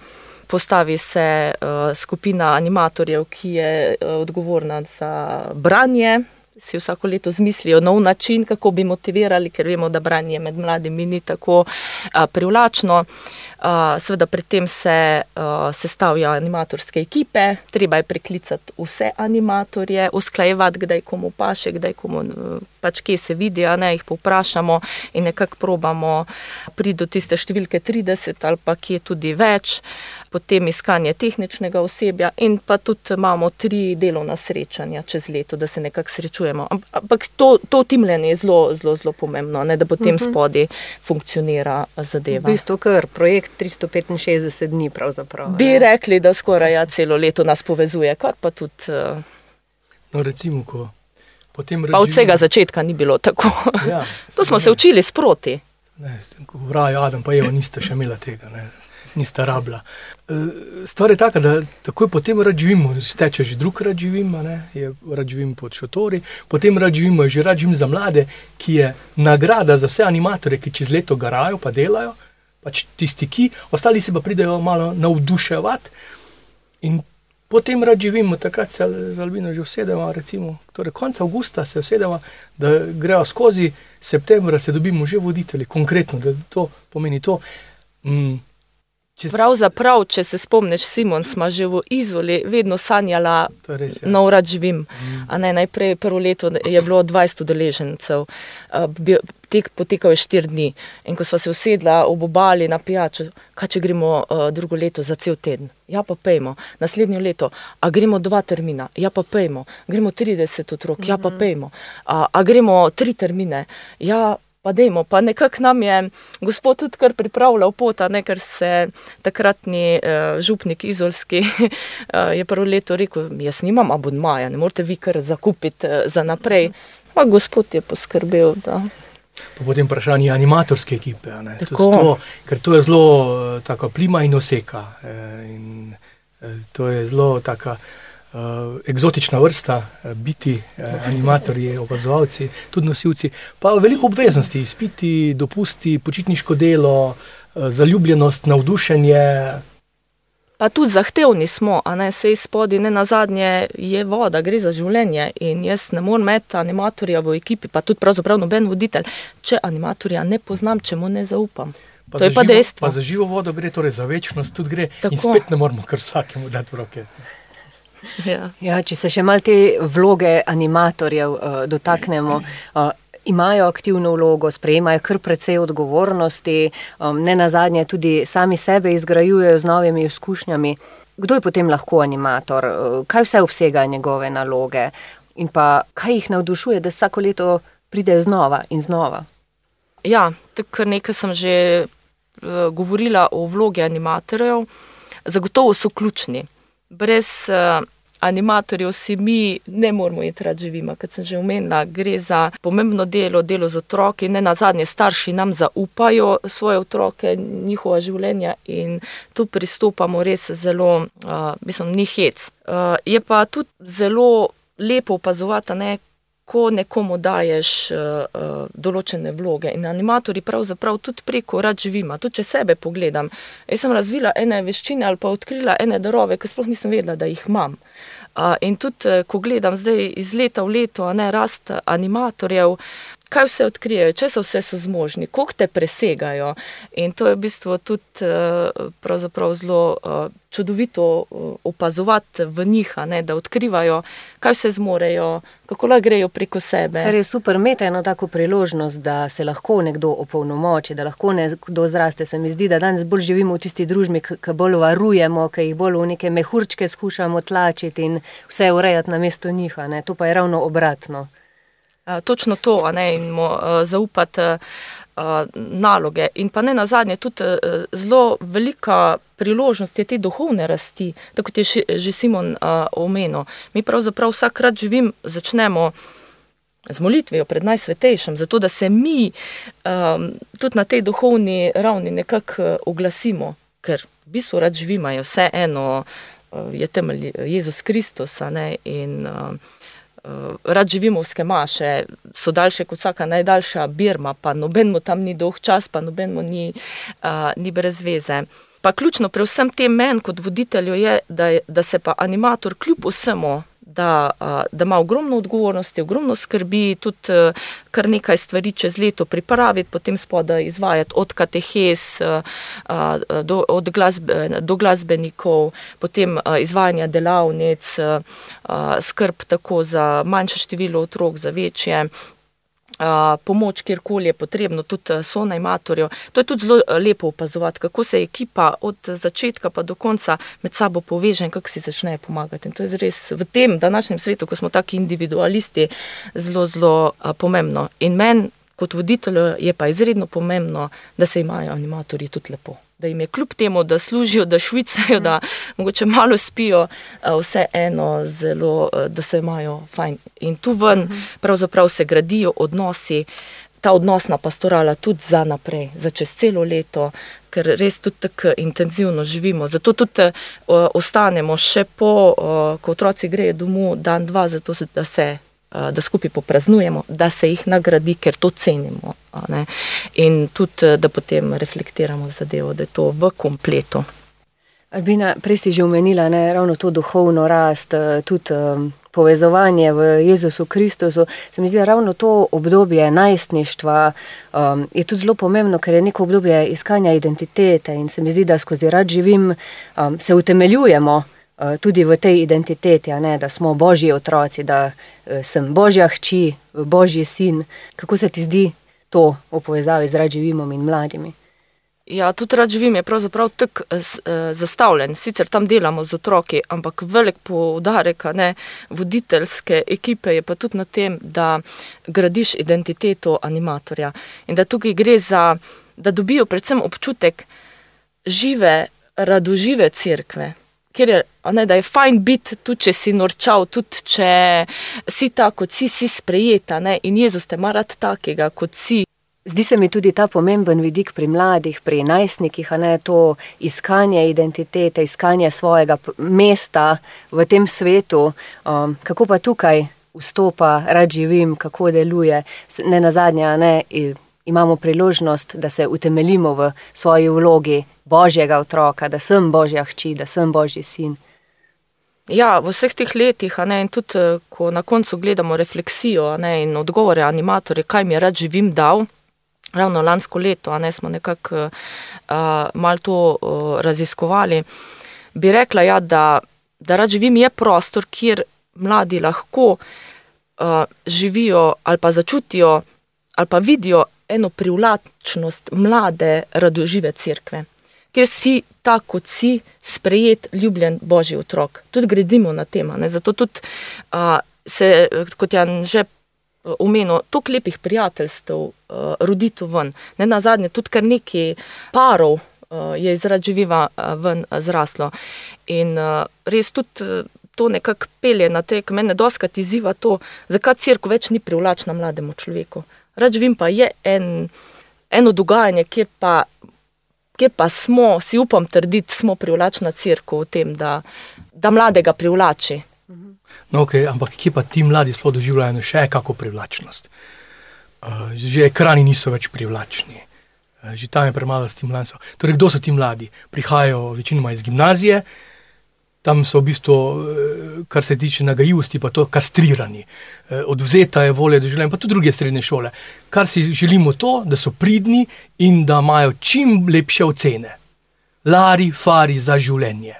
S4: Postavi se uh, skupina animatorjev, ki je uh, odgovorna za branje si vsako leto zmislijo nov način, kako bi motivirali, ker vemo, da branje med mladimi ni tako a, privlačno. A, seveda, pri tem se a, sestavljajo animatorske ekipe, treba je priklicati vse animatorje, usklajevati, kdaj komu paše, kdaj komu pač kje se vidi, a ne jih povprašamo in nekako probamo priti do tiste številke 30 ali pa kje tudi več potem iskanje tehničnega osebja in pa tudi imamo tri delovna srečanja čez leto, da se nekako srečujemo. Ampak to, to timljenje je zelo, zelo, zelo pomembno, ne, da potem uh -huh. spodi funkcionira zadeva.
S1: V bistvu kar projekt 365 dni pravzaprav.
S4: Bi ne? rekli, da skoraj ja, celo leto nas povezuje, kar pa tudi. Uh,
S5: no, recimo, ko potem
S4: rečemo. Pa od vsega začetka ni bilo tako. Ja, *laughs* to smo ne. se učili sproti.
S5: Ne, v raju Adam pa Eva niste še imela tega. Ne nista rabila. E, stvar je taka, da takoj potem rad živimo, steče že drug rad živimo, je rad živimo pod šotori, potem rad živimo, že rad živimo za mlade, ki je nagrada za vse animatore, ki čez leto garajo, pa delajo, pač tisti, ki, ostali se pa pridejo malo navduševati. In potem rad živimo, takrat se z Albino že usedemo, recimo, torej konec avgusta se usedemo, da grejo skozi septembra, se dobimo že voditelji, konkretno, da to pomeni to. Mm,
S4: Pravzaprav, če se spomniš, Simon, smo že v Izoli vedno sanjala, da ja. na urad živim. Mm. Ne, najprej prvo leto je bilo 20 udeležencev, tek potekal je 4 dni. In ko smo se usedla ob obali na pijačo, kaj če gremo uh, drugo leto za cel teden? Ja, pa pejmo. Naslednjo leto, a gremo dva termina? Ja, pa pejmo. Gremo 30 otrok? Mm -hmm. Ja, pa mhm. pejmo. A, a gremo tri termine? Ja, pa dejmo, pa nekako nam je gospod tudi kar pripravljal pot, ne, ker se takratni uh, župnik izolski uh, *laughs* je prvo leto rekel, jaz nimam abonmaja, ne morete vi kar zakupiti uh, za naprej. Pa gospod je poskrbel, da.
S5: Pa potem vprašanje animatorske ekipe, to, ker to je zelo tako plima in oseka. In, to je zelo taka eksotična vrsta, uh, biti uh, animatorji, opazovalci, tudi nosilci, pa veliko obveznosti, izpiti, dopusti, počitniško delo, uh, zaljubljenost, navdušenje.
S4: Pa tudi zahtevni smo, a ne se izpodi, ne na zadnje je voda, gre za življenje. In jaz ne morem imeti animatorja v ekipi, pa tudi pravzaprav noben voditelj, če animatorja ne poznam, če mu ne zaupam. Pa to je pa
S5: živo,
S4: dejstvo.
S5: Pa za živo vodo gre, torej za večnost tudi gre. Tako. In spet ne moramo kar vsakemu dati v roke.
S1: Ja. Ja, če se še malo te vloge animatorjev uh, dotaknemo. Uh, Imajo aktivno vlogo, sprejemajo kar precej odgovornosti, um, ne na zadnje tudi sami sebe izgrajujejo z novimi izkušnjami. Kdo je potem lahko animator, kaj vse obsega njegove naloge in pa kaj jih navdušuje, da vsako leto pridejo znova in znova?
S4: Ja, tako nekaj sem že uh, govorila o vlogi animatorjev. Zagotovo so ključni brez uh, animatorjev si mi ne moramo iti rad živima, kot sem že omenila, gre za pomembno delo, delo z otroki, ne na zadnje starši nam zaupajo svoje otroke, njihova življenja in tu pristopamo res zelo, uh, mislim, ni hec. Uh, je pa tudi zelo lepo opazovati, ne, ko nekomu daješ uh, določene vloge. In animatori pravzaprav tudi preko rad živima, tudi če sebe pogledam. Jaz sem razvila ene veščine ali pa odkrila ene darove, ki sploh nisem vedela, da jih imam. Uh, in tudi, ko gledam zdaj iz leta v leto, a ne rast animatorjev, kaj vse odkrijejo, če so vse so zmožni, koliko te presegajo. In to je v bistvu tudi uh, zelo uh, čudovito uh, opazovati v njih, ne, da odkrivajo, kaj vse zmorejo, kako lahko grejo preko sebe.
S1: Kar je super, imeti eno tako priložnost, da se lahko nekdo opolnomoči, da lahko nekdo zraste. Se mi zdi, da danes bolj živimo v tisti družbi, ki bolj varujemo, ki jih bolj v neke mehurčke skušamo tlačiti in vse urejati na mesto njih. To pa je ravno obratno.
S4: Uh, točno to, ne, in mu uh, zaupati uh, naloge. In pa ne na zadnje, tudi zelo velika priložnost je te duhovne rasti, tako kot je še, že Simon omenil. Mi pravzaprav vsakrat živim, začnemo z molitvijo pred najsvetejšim, zato da se mi um, tudi na tej duhovni ravni nekako oglasimo, ker v bistvu rad živimo, je vse eno, uh, je temelj Jezus Kristus. In, uh, uh, rad živimo v skemaše, so daljše kot vsaka najdaljša birma, pa nobenemu tam ni dolg čas, pa nobenemu ni, uh, ni brez veze. Pa ključno pri vsem tem meni kot voditelju je, da, da se pa animator kljub vsemu da, da ima ogromno odgovornosti, ogromno skrbi, tudi kar nekaj stvari čez leto pripraviti, potem spoda izvajati od katehes do, od glasbe, do glasbenikov, potem izvajanja delavnic, skrb tako za manjše število otrok, za večje pomoč, kjerkoli je potrebno, tudi so najmatorjo. To je tudi zelo lepo opazovati, kako se ekipa od začetka pa do konca med sabo poveže in kako si začne pomagati. In to je res v tem današnjem svetu, ko smo taki individualisti, zelo, zelo pomembno. In meni kot voditelju je pa izredno pomembno, da se imajo animatorji tudi lepo da jim je kljub temu, da služijo, da švicajo, da mogoče malo spijo, vse eno zelo, da se imajo fajn. In tu ven pravzaprav se gradijo odnosi, ta odnosna pastorala tudi za naprej, za čez celo leto, ker res tudi tako intenzivno živimo. Zato tudi uh, ostanemo še po, uh, ko otroci grejo domov, dan, dva, zato da se Eh, da skupaj popraznujemo, da se jih nagradi, ker to cenimo. In tudi, eh, da potem reflektiramo zadevo, da je to v kompletu.
S1: Albina, prej si že omenila ne, ravno to duhovno rast, eh, tudi um, povezovanje v Jezusu Kristusu. Se mi zdi, da ravno to obdobje najstništva um, je tudi zelo pomembno, ker je neko obdobje iskanja identitete in se mi zdi, da skozi rad živim, um, se utemeljujemo. Eh, tudi v tej identiteti, ne, da smo božji otroci, da eh, sem božja hči, božji sin. Kako se ti zdi to v povezavi z radživimom in mladimi?
S4: Ja, tudi radživim je pravzaprav tako eh, zastavljen. Sicer tam delamo z otroki, ampak velik poudarek ne, voditeljske ekipe je pa tudi na tem, da gradiš identiteto animatorja in da tukaj gre za, da dobijo predvsem občutek žive, radožive cerkve ker je, ne, je fajn biti, tudi če si norčal, tudi če si tako, kot si, si sprejeta. Ne, in Jezus te marat takega, kot si.
S1: Zdi se mi tudi ta pomemben vidik pri mladih, pri najstnikih, a ne to iskanje identitete, iskanje svojega mesta v tem svetu. Um, kako pa tukaj vstopa, rad živim, kako deluje, ne na zadnje, ne imamo priložnost, da se utemeljimo v svoji vlogi božjega otroka, da sem božja hči, da sem božji sin.
S4: Ja, v vseh teh letih, ne, in tudi eh, ko na koncu gledamo refleksijo ne, in odgovore animatorja, kaj mi je rad živim dal. Ravno lansko leto, ne smo nekako uh, malo to uh, raziskovali. Bi rekla, ja, da, da rad živim je prostor, kjer mladi lahko uh, živijo ali pa začutijo ali pa vidijo eno privlačnost mlade, radožive crkve, kjer si tako, kot si, sprejet, ljubljen božji otrok. Tudi gradimo na tem. Zato tudi a, se, kot je že omenil, toliko lepih prijateljstev a, rodi tu ven. Ne na zadnje, tudi kar nekaj parov. Je izraživa ven zraslo. In res tudi to nekako pelje na te, ki mene doskrat izziva to, zakaj crkva več ni privlačna mlademu človeku. Rač vim pa je en, eno dogajanje, kjer pa, kjer pa smo, si upam trditi, smo privlačna crkva v tem, da, da mladega privlači.
S5: No, okay, ampak kje pa ti mladi sploh doživljajo še kako privlačnost? Uh, že ekrani niso več privlačni, uh, že tam je premalo stimulansov. Torej, kdo so ti mladi? Prihajajo večinoma iz gimnazije, tam so v bistvu, eh, kar se tiče nagajivosti, pa to kastrirani. Eh, odvzeta je volja do življenja, pa tudi druge srednje šole. Kar si želimo to, da so pridni in da imajo čim lepše ocene. Lari, fari za življenje.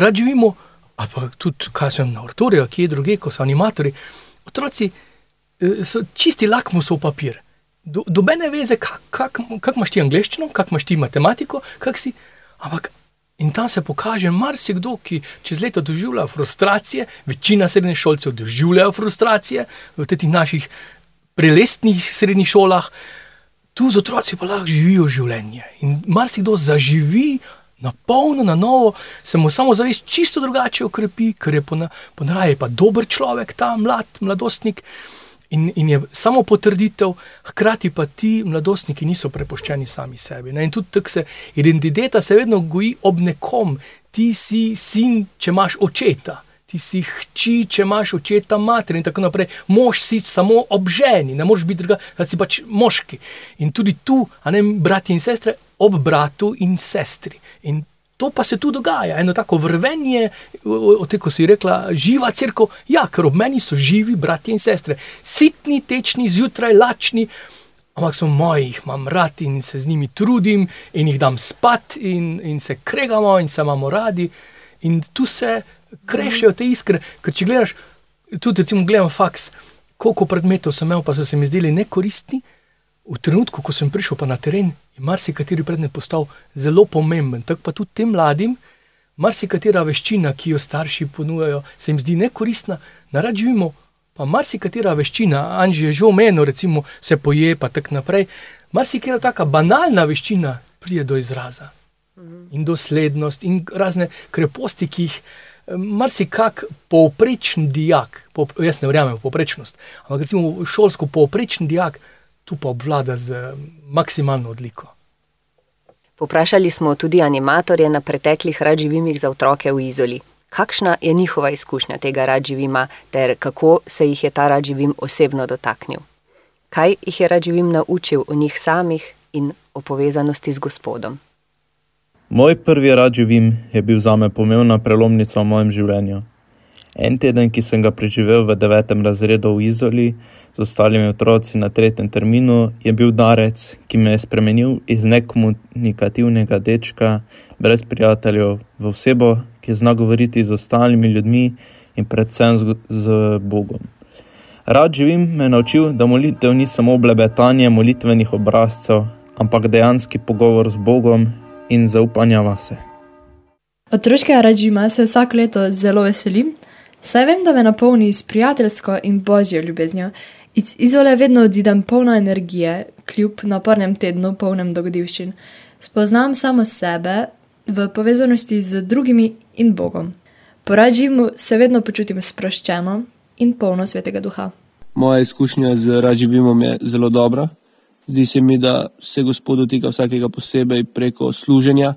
S5: Rad živimo, ali pa tudi, kaj sem na ortoriju, kje druge, ko so animatori. Otroci eh, so čisti lakmusov papir. Do, dobene veze, kako kak, kak imaš ti angliščino, kako imaš ti matematiko, kak si. Ampak In tam se pokaže marsikdo, ki čez leto doživlja frustracije, večina srednjih šolcev doživlja frustracije v teh naših prelestnih srednjih šolah, tu z otroci pa lahko živijo življenje. In marsikdo zaživi na polno, na novo, se mu samo zavest čisto drugače okrepi, ker je ponaraje pa dober človek, ta mlad, mladostnik. In, in je samo potrditev, hkrati pa ti mladostniki niso prepuščeni sami sebi. Ne? In tudi tako se identiteta se vedno goji ob nekom. Ti si sin, če imaš očeta, ti si hči, če imaš očeta, mater in tako naprej. Mož si samo ob ženi, ne moreš biti druga, da si pač moški. In tudi tu, a ne bratje in sestre, ob bratu in sestri. In To pa se tu dogaja, eno tako vrvenje, od tega, ko si rekla, živa crkva. Ja, ker ob meni so živi bratje in sestre, sitni, tečni, zjutraj lačni, ampak so moji, jih imam rad in se z njimi trudim in jih dam spat in, in se kregamo in se imamo radi. In tu se krešejo te iskre. Ker če gledaš, tudi recimo, gledam faks, koliko predmetov sem imel, pa so se mi zdeli nekoristni. V trenutku, ko sem prišel na teren, je marsikateri predmet postal zelo pomemben. Tako pa tudi tem mladim, marsikatera veščina, ki jo starši ponujajo, se jim zdi nekoristna, narad živimo. Pa marsikatera veščina, Anži je že omenil, recimo se poje, pa tako naprej. Marsikatera taka banalna veščina pride do izraza. In doslednost, in razne kreposti, ki jih marsikak povprečen dijak, po, jaz ne verjamem v povprečnost, ampak recimo šolsko povprečen dijak tu pa obvlada z maksimalno odliko.
S1: Poprašali smo tudi animatorje na preteklih radživimih za otroke v Izoli. Kakšna je njihova izkušnja tega radživima, ter kako se jih je ta radživim osebno dotaknil? Kaj jih je radživim naučil o njih samih in o povezanosti z gospodom?
S12: Moj prvi radživim je bil za me pomembna prelomnica v mojem življenju. En teden, ki sem ga preživel v devetem razredu v Izoli, z ostalimi otroci na tretjem terminu, je bil darec, ki me je spremenil iz nekomunikativnega dečka, brez prijateljev, v osebo, ki zna govoriti z ostalimi ljudmi in predvsem z, z Bogom. Rad živim, me je naučil, da molitev ni samo blebetanje molitvenih obrazcev, ampak dejanski pogovor z Bogom in zaupanja vase.
S2: Otroškega režima se vsak leto zelo veselim, saj vem, da me napolni s prijateljsko in božjo ljubeznijo Iz izole vedno odidem polna energije, kljub napornem tednu, polnem dogodivščin. Spoznam samo sebe v povezanosti z drugimi in Bogom. Po rađimu se vedno počutim sproščeno in polno svetega duha.
S13: Moja izkušnja z rađivimom je zelo dobra. Zdi se mi, da se Gospod dotika vsakega posebej preko služenja,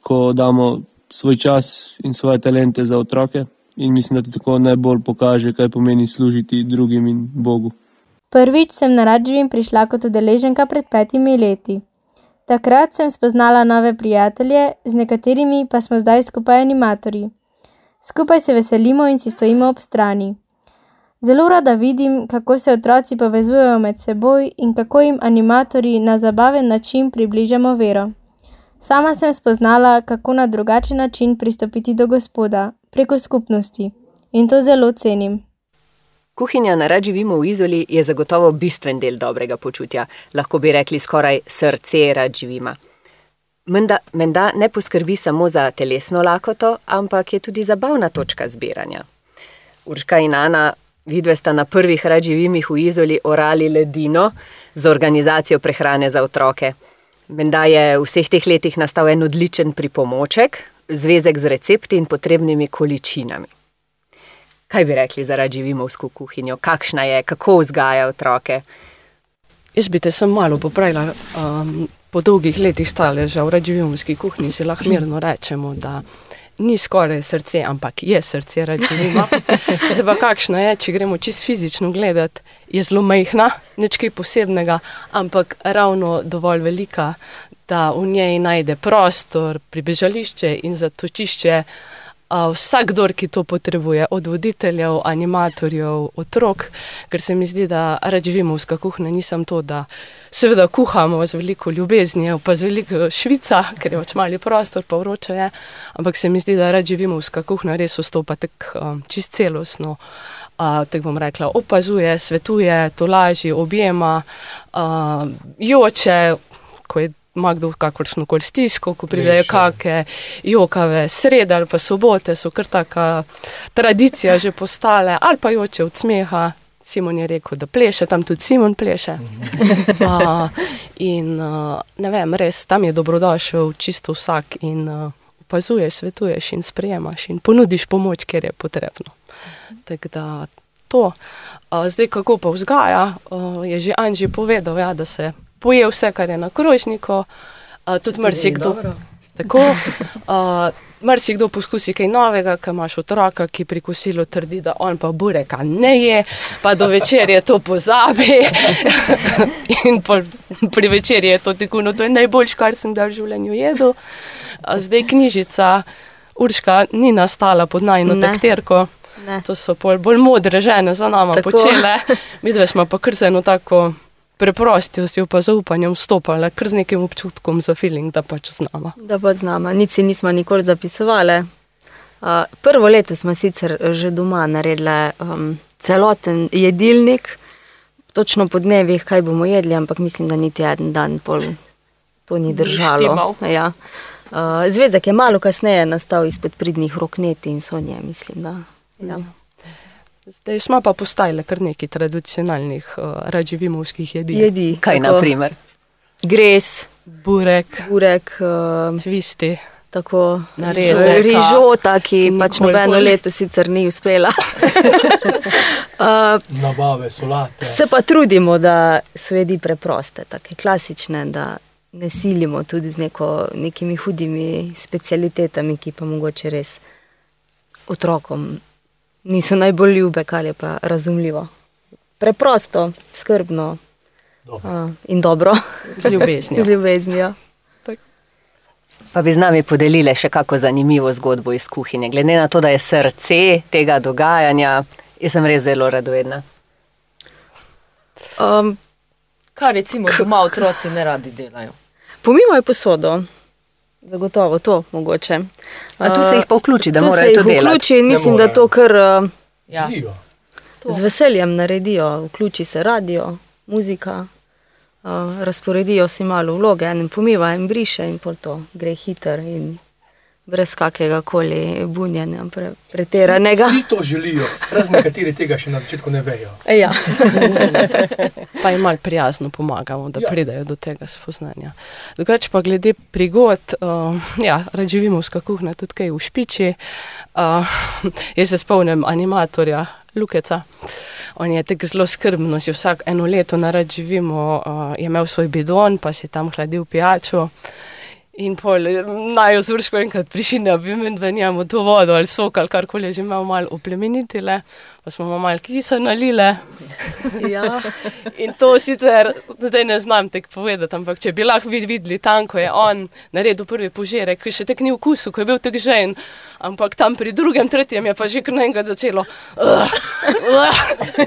S13: ko damo svoj čas in svoje talente za otroke in mislim, da ti tako najbolj pokaže, kaj pomeni služiti drugim in Bogu.
S14: Prvič sem na Radživim prišla kot udeleženka pred petimi leti. Takrat sem spoznala nove prijatelje, z nekaterimi pa smo zdaj skupaj animatorji. Skupaj se veselimo in si stojimo ob strani. Zelo rada vidim, kako se otroci povezujejo med seboj in kako jim animatorji na zabaven način približamo vero. Sama sem spoznala, kako na drugačen način pristopiti do Gospoda, preko skupnosti. In to zelo cenim.
S1: Kuhinja na Radživimo v Izoli je zagotovo bistven del dobrega počutja, lahko bi rekli skoraj srce Radživima. Menda, menda ne poskrbi samo za telesno lakoto, ampak je tudi zabavna točka zbiranja. Urška in Ana, vidve sta na prvih Radživimih v Izoli orali ledino za organizacijo prehrane za otroke. Menda je v vseh teh letih nastal en odličen pripomoček, zvezek z recepti in potrebnimi količinami. Kaj bi rekli za radživimovsko kuhinjo? Kakšna je, kako vzgaja otroke?
S7: Jaz bi te sem malo popravila. Um, po dolgih letih staleža v radživimovski kuhinji si lahko mirno rečemo, da ni skoraj srce, ampak je srce radživima. *laughs* Zdaj pa kakšno je, če gremo čist fizično gledati, je zelo majhna, nič kaj posebnega, ampak ravno dovolj velika, da v njej najde prostor, pribežališče in zatočišče. Vsakdor, ki to potrebuje, od voditeljev, animatorjev, otrok, ker se mi zdi, da radživimovska kuhinja ni samo to, da seveda kuhamo z veliko ljubezni, pa z veliko švica, ker je pač mali prostor, pa vroče je, ampak se mi zdi, da radživimovska kuhinja res vstopa tako um, čist celostno. Uh, tako bom rekla, opazuje, svetuje, tolaži, objema, uh, joče, ko je ima kdo kakršno koli stisko, ko pridejo kakšne jokave srede ali pa sobote, so kar taka tradicija že postale, ali pa joče od smeha. Simon je rekel, da pleše, tam tudi Simon pleše. *laughs* uh, in uh, ne vem, res tam je dobrodošel čisto vsak in uh, opazuješ, svetuješ in sprejemaš in ponudiš pomoč, ker je potrebno. Tako da to. Uh, zdaj, kako pa vzgaja, uh, je že Anži povedal, ja, da se poje vse, kar je na krožniku, uh, tudi marsikdo. Tako, uh, marsikdo poskusi kaj novega, ker imaš otroka, ki pri kosilu trdi, da on pa bureka ne je, pa do večerje to pozabi. *laughs* In pol, pri večerji je to tako, no to je najboljš, kar sem kdaj v življenju jedel. Zdaj knjižica Urška ni nastala pod najno takterko.
S15: Ne.
S7: To so pol bolj modre žene za nama
S15: Tako.
S7: počele. Mi dve smo pa kar z eno tako preprostostjo pa zaupanjem vstopali, kar z nekim občutkom za feeling, da pač z nama.
S15: Da pa z nama, nič si nismo nikoli zapisovali. Uh, prvo leto smo sicer že doma naredili um, celoten jedilnik, točno po dnevih, kaj bomo jedli, ampak mislim, da niti en dan pol to ni držalo. Ja. Uh, zvezek je malo kasneje nastal izpod pridnih rok neti in sonje, mislim. Da, ja.
S7: Zdaj smo pa postajali kar nekaj tradicionalnih uh, radživimovskih jedi.
S15: Jedi.
S1: Kaj
S15: tako.
S1: na primer?
S15: Gres,
S7: Burek,
S15: burek, uh,
S7: tvisti,
S15: tako
S7: narezek.
S15: rižota, ki, pač nobeno leto sicer ni uspela. uh, *laughs*
S5: Nabave, solate.
S15: Se pa trudimo, da so jedi preproste, tako klasične, da ne silimo tudi z neko, nekimi hudimi specialitetami, ki pa mogoče res otrokom niso najbolj ljube, kar je pa razumljivo. Preprosto, skrbno
S5: Dobro.
S15: uh, in dobro.
S7: Z ljubeznijo. *laughs*
S15: z ljubeznijo.
S1: Pa bi z nami podelile še kako zanimivo zgodbo iz kuhinje. Glede na to, da je srce tega dogajanja, jaz sem res zelo radovedna.
S15: Um,
S4: Kar recimo doma otroci ne radi delajo.
S15: Pomivajo posodo. Zagotovo to mogoče.
S1: A tu se jih pa vključi, da morajo to delati?
S15: Vključi in mislim, da to kar uh,
S4: Ja.
S15: Z veseljem naredijo. Vključi se radio, muzika, uh, razporedijo si malo vloge, en pomiva, en briše in pol to gre hiter in brez kakega koli bunjenja pre, pretiranega.
S5: Vsi to želijo, razen nekateri tega še na začetku ne vejo. *laughs*
S15: Ja.
S7: pa jim malo prijazno pomagamo, da
S5: Ja.
S7: pridejo do tega spoznanja. Drugače pa glede prigod, uh, ja, radživimovska kuhna tudi kaj v špiči. Uh, jaz se spomnim animatorja Lukeca. On je tako zelo skrbno, si vsak eno leto narad živimo, uh, je imel svoj bidon, pa si tam hladil pijačo. In pol naj ozvrško enkrat prišli, da bi mi dvenjamo to vodo ali sok ali karkoli že imel malo oplemenitile, pa smo mu malo kisa nalile.
S15: ja. *laughs*
S7: In to sicer zdaj ne znam tek povedati, ampak če bi lahko vid- videli tam, ko je on naredil prvi požirek, ki še tek ni vkusu, ko je bil tek žen, ampak tam pri drugem, tretjem je pa že kar naenkrat začelo. "Ugh, ugh."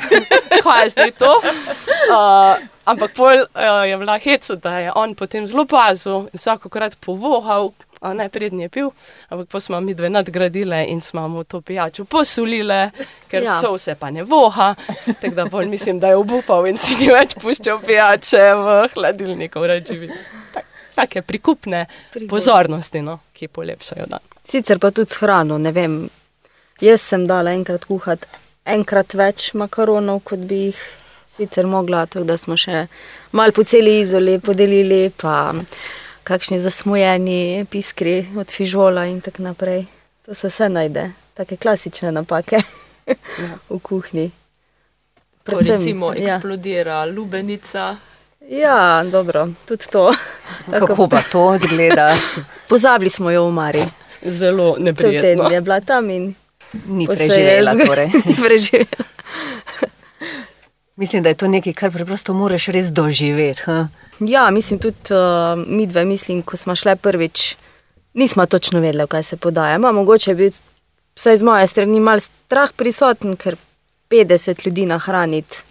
S7: *laughs* Kaj je zdaj to? Uh, ampak pol uh, je bila heca, da je on potem zelo pazil in vsakokrat povohal. Prednji je pil, ampak pa smo mi dve nadgradile in smo mu to pijačo posulile, ker
S15: Ja.
S7: so vse pa ne voha. Tako da bolj mislim, da je obupal in si ni več puščal pijače v hladilniku, reči. Tak, take prikupne
S15: Prigode.
S7: pozornosti, no, ki polepšajo dan.
S15: Sicer pa tudi s hrano, ne vem. Jaz sem dala enkrat kuhati enkrat več makaronov, kot bi jih sicer mogla, tako da smo še mal po celi izoli podelili, pa kakšni zasmojeni piskri od fižola in tako naprej. To se vse najde, take klasične napake. *laughs* v kuhinji.
S4: Ko recimo eksplodira lubenica.
S15: Ja, dobro, tudi to. *laughs*
S1: Kako pa to izgleda? *laughs*
S15: Pozabili smo jo v Mari.
S7: Zelo
S15: Cel
S7: neprijetno.
S15: teden je bila tam in
S1: Ni preživela. Torej.
S15: Ni preživela.
S1: Mislim, da je to nekaj, kar preprosto moraš res doživeti. Ha?
S15: Ja, mislim tudi uh, mi dve, mislim, ko smo šli prvič, nismo točno vedeli, kaj se podaja. Ma, mogoče je bil, vsaj z moje strani, mal strah prisoten, ker 50 ljudi nahraniti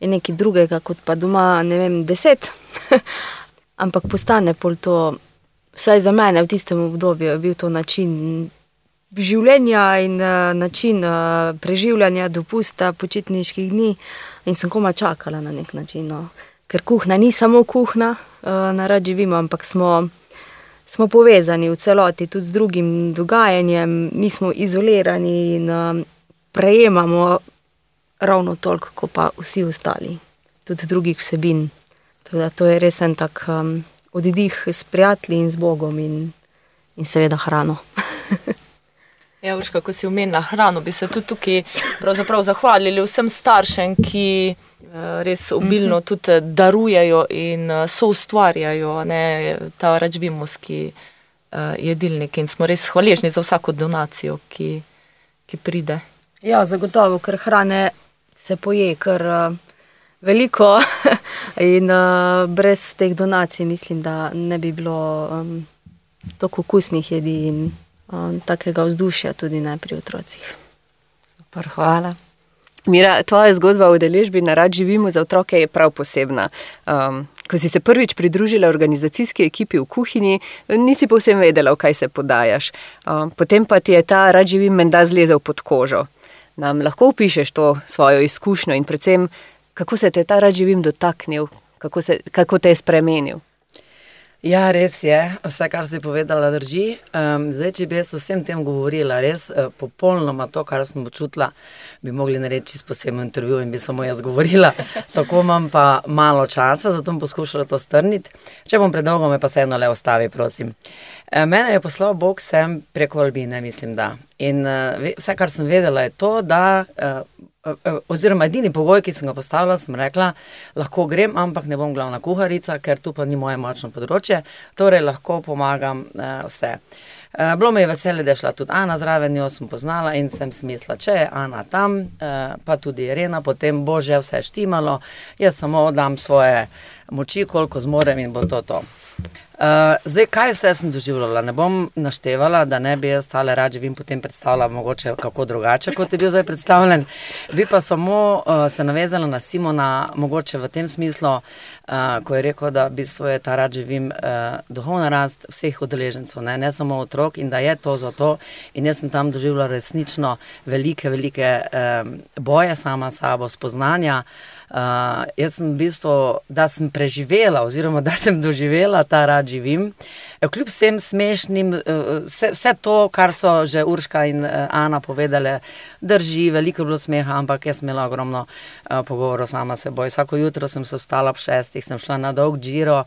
S15: je nekaj drugega, kot pa doma, ne vem, 10. *laughs* Ampak postane pol to, vsaj za mene v tistem obdobju, je bil to način življenja in uh, način uh, preživljanja, dopusta, počitniških dni. In sem koma čakala na nek način. No. Ker kuhna ni samo kuhna, uh, na rad živimo, ampak smo, smo povezani v celoti tudi z drugim dogajanjem, nismo izolirani in uh, prejemamo ravno toliko, kot pa vsi ostali, tudi drugih vsebin. Tako da to je res en tak um, oddih s prijatelji in z Bogom in, in seveda hrano. *laughs*
S4: Ja, Urška, ko si omenila hrano, bi se tudi tukaj zahvalili vsem staršem, ki eh, res obilno tudi darujejo in eh, soustvarjajo ne, ta račvimovski uh, jedilnik in smo res hvaležni za vsako donacijo, ki, ki pride.
S15: Ja, zagotovo, ker hrane se poje uh, veliko *laughs* in brez teh donacij mislim, da ne bi bilo um, toliko okusnih jedi in um, takega vzdušja tudi ne pri otrocih.
S1: Super, hvala. Mira, tvoja zgodba o deležbi na rad živimo za otroke je prav posebna. Um, ko si se prvič pridružila organizacijski ekipi v kuhinji, nisi povsem vedela, v kaj se podajaš. Um, potem pa ti je ta rad živim menda zlezel pod kožo. Nam lahko opišeš to svojo izkušnjo in predvsem, kako se te ta rad živim dotaknil, kako, se, kako te je spremenil.
S16: Ja, res je, vse, kar si povedala, drži. Um, zdaj, če bi jaz vsem tem govorila, res uh, popolnoma to, kar sem počutila, bi mogli narediti posebno intervju in bi samo jaz govorila. *laughs* Tako imam pa malo časa, zato bom poskušala to strniti. Če bom predolgo, me pa vseeno le ostavi, prosim. E, mene je poslal Bog sem preko Albine, mislim, da. In uh, vse, kar sem vedela, je to, da. Uh, Oziroma, edini pogoj, ki sem ga postavila, sem rekla, lahko grem, ampak ne bom glavna kuharica, ker tu pa ni moje močno področje, torej lahko pomagam uh, vse. Uh, bilo mi je veselje, da je šla tudi Ana zraven, jo sem poznala in sem smisla, če je Ana tam, uh, pa tudi Irena, potem bo že vse štimalo, jaz samo dam svoje moči, koliko zmorem in bo to to. Uh, zdaj, kaj vse sem doživljala? Ne bom naštevala, da ne bi jaz tale rađe vim potem predstavljala mogoče kako drugače, kot je bil zdaj predstavljen. Bi pa samo uh, se navezala na Simona, mogoče v tem smislu, uh, ko je rekel, da bi svoje ta rađe vim uh, duhovna rast vseh udeležencev, ne? ne samo otrok in da je to za to. In jaz sem tam doživljala resnično velike, velike um, boje sama s sabo, spoznanja. Uh, jaz sem v bistvu, da sem preživela, oziroma da sem doživela ta rad živim. Eh, Kljub vsem smešnim, eh, vse, vse to, kar so že Urška in eh, Ana povedale, drži, veliko je bilo smeha, ampak jaz sem imela ogromno uh, pogovorov sama s seboj. Vsako jutro sem se vstala ob šestih, sem šla na dolg uh,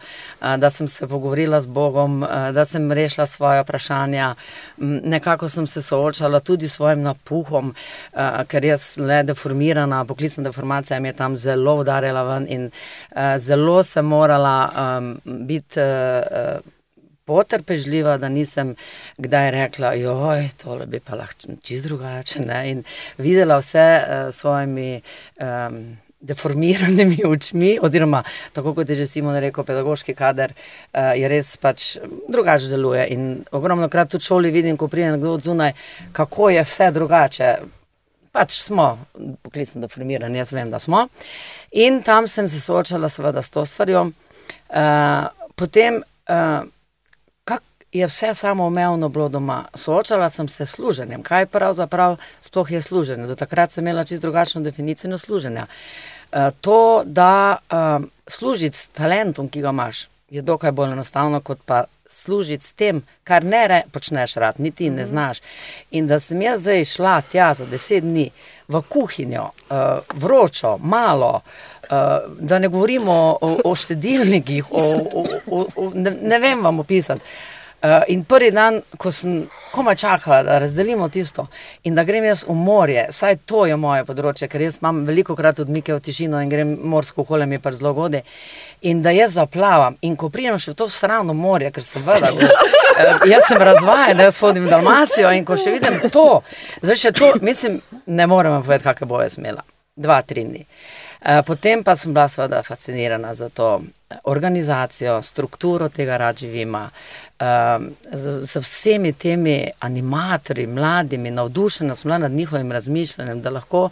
S16: da sem se pogovorila z Bogom, da sem rešila svoje vprašanja. Nekako sem se soočala tudi s svojim napuhom, uh, ker jaz le deformirana, poklicna deformacija mi je tam zelo udarila ven in zelo sem morala biti. Potrpežljiva, da nisem kdaj rekla, joj, tole bi pa lahko čist drugače. Ne? In videla vse uh, svojimi um, deformiranimi očmi, oziroma tako kot je že Simon rekel, pedagoški kader uh, je res pač drugače deluje. In ogromno krat v šoli vidim, ko pride nekdo od zunaj, kako je vse drugače. Pač smo poklicno deformirani, jaz vem, da smo. In tam sem se soočala seveda s to stvarjo. Uh, potem. Uh, je vse samoumevno bilo doma. Soočala sem se s služenjem, kaj pravzaprav sploh je služenje. Do takrat sem imela čisto drugačno definicijo služenja. Uh, to, da uh, služiti s talentom, ki ga imaš, je dokaj bolj enostavno, kot pa služiti s tem, kar ne re, počneš rad, niti ne znaš. In da sem jaz zdaj šla tja za deset dni v kuhinjo, uh, vročo, malo. Uh, da ne govorimo o, o štedilnikih, o, o, o, o, ne, ne vem vam opisati. Uh, in prvi dan, ko sem komaj čakala, da razdelimo tisto in da grem jaz v morje, saj to je moje področje, ker jaz imam veliko krat odmike v tišino in grem morsko okolje, mi pa zelo godi. In da jaz zaplavam, in ko pridem še v to sravno morje, ker seveda, eh, jaz sem razvajen, da jaz hodim v Dalmacijo in ko še vidim to, zdaj še to, mislim, ne morem povedati, kakšne boje smela. Dva, tri dni. Eh, Potem pa sem bila seveda fascinirana za to organizacijo, strukturo tega radživima, z, z vsemi temi animatorji, mladimi, navdušena sem bila nad njihovim razmišljanjem, da lahko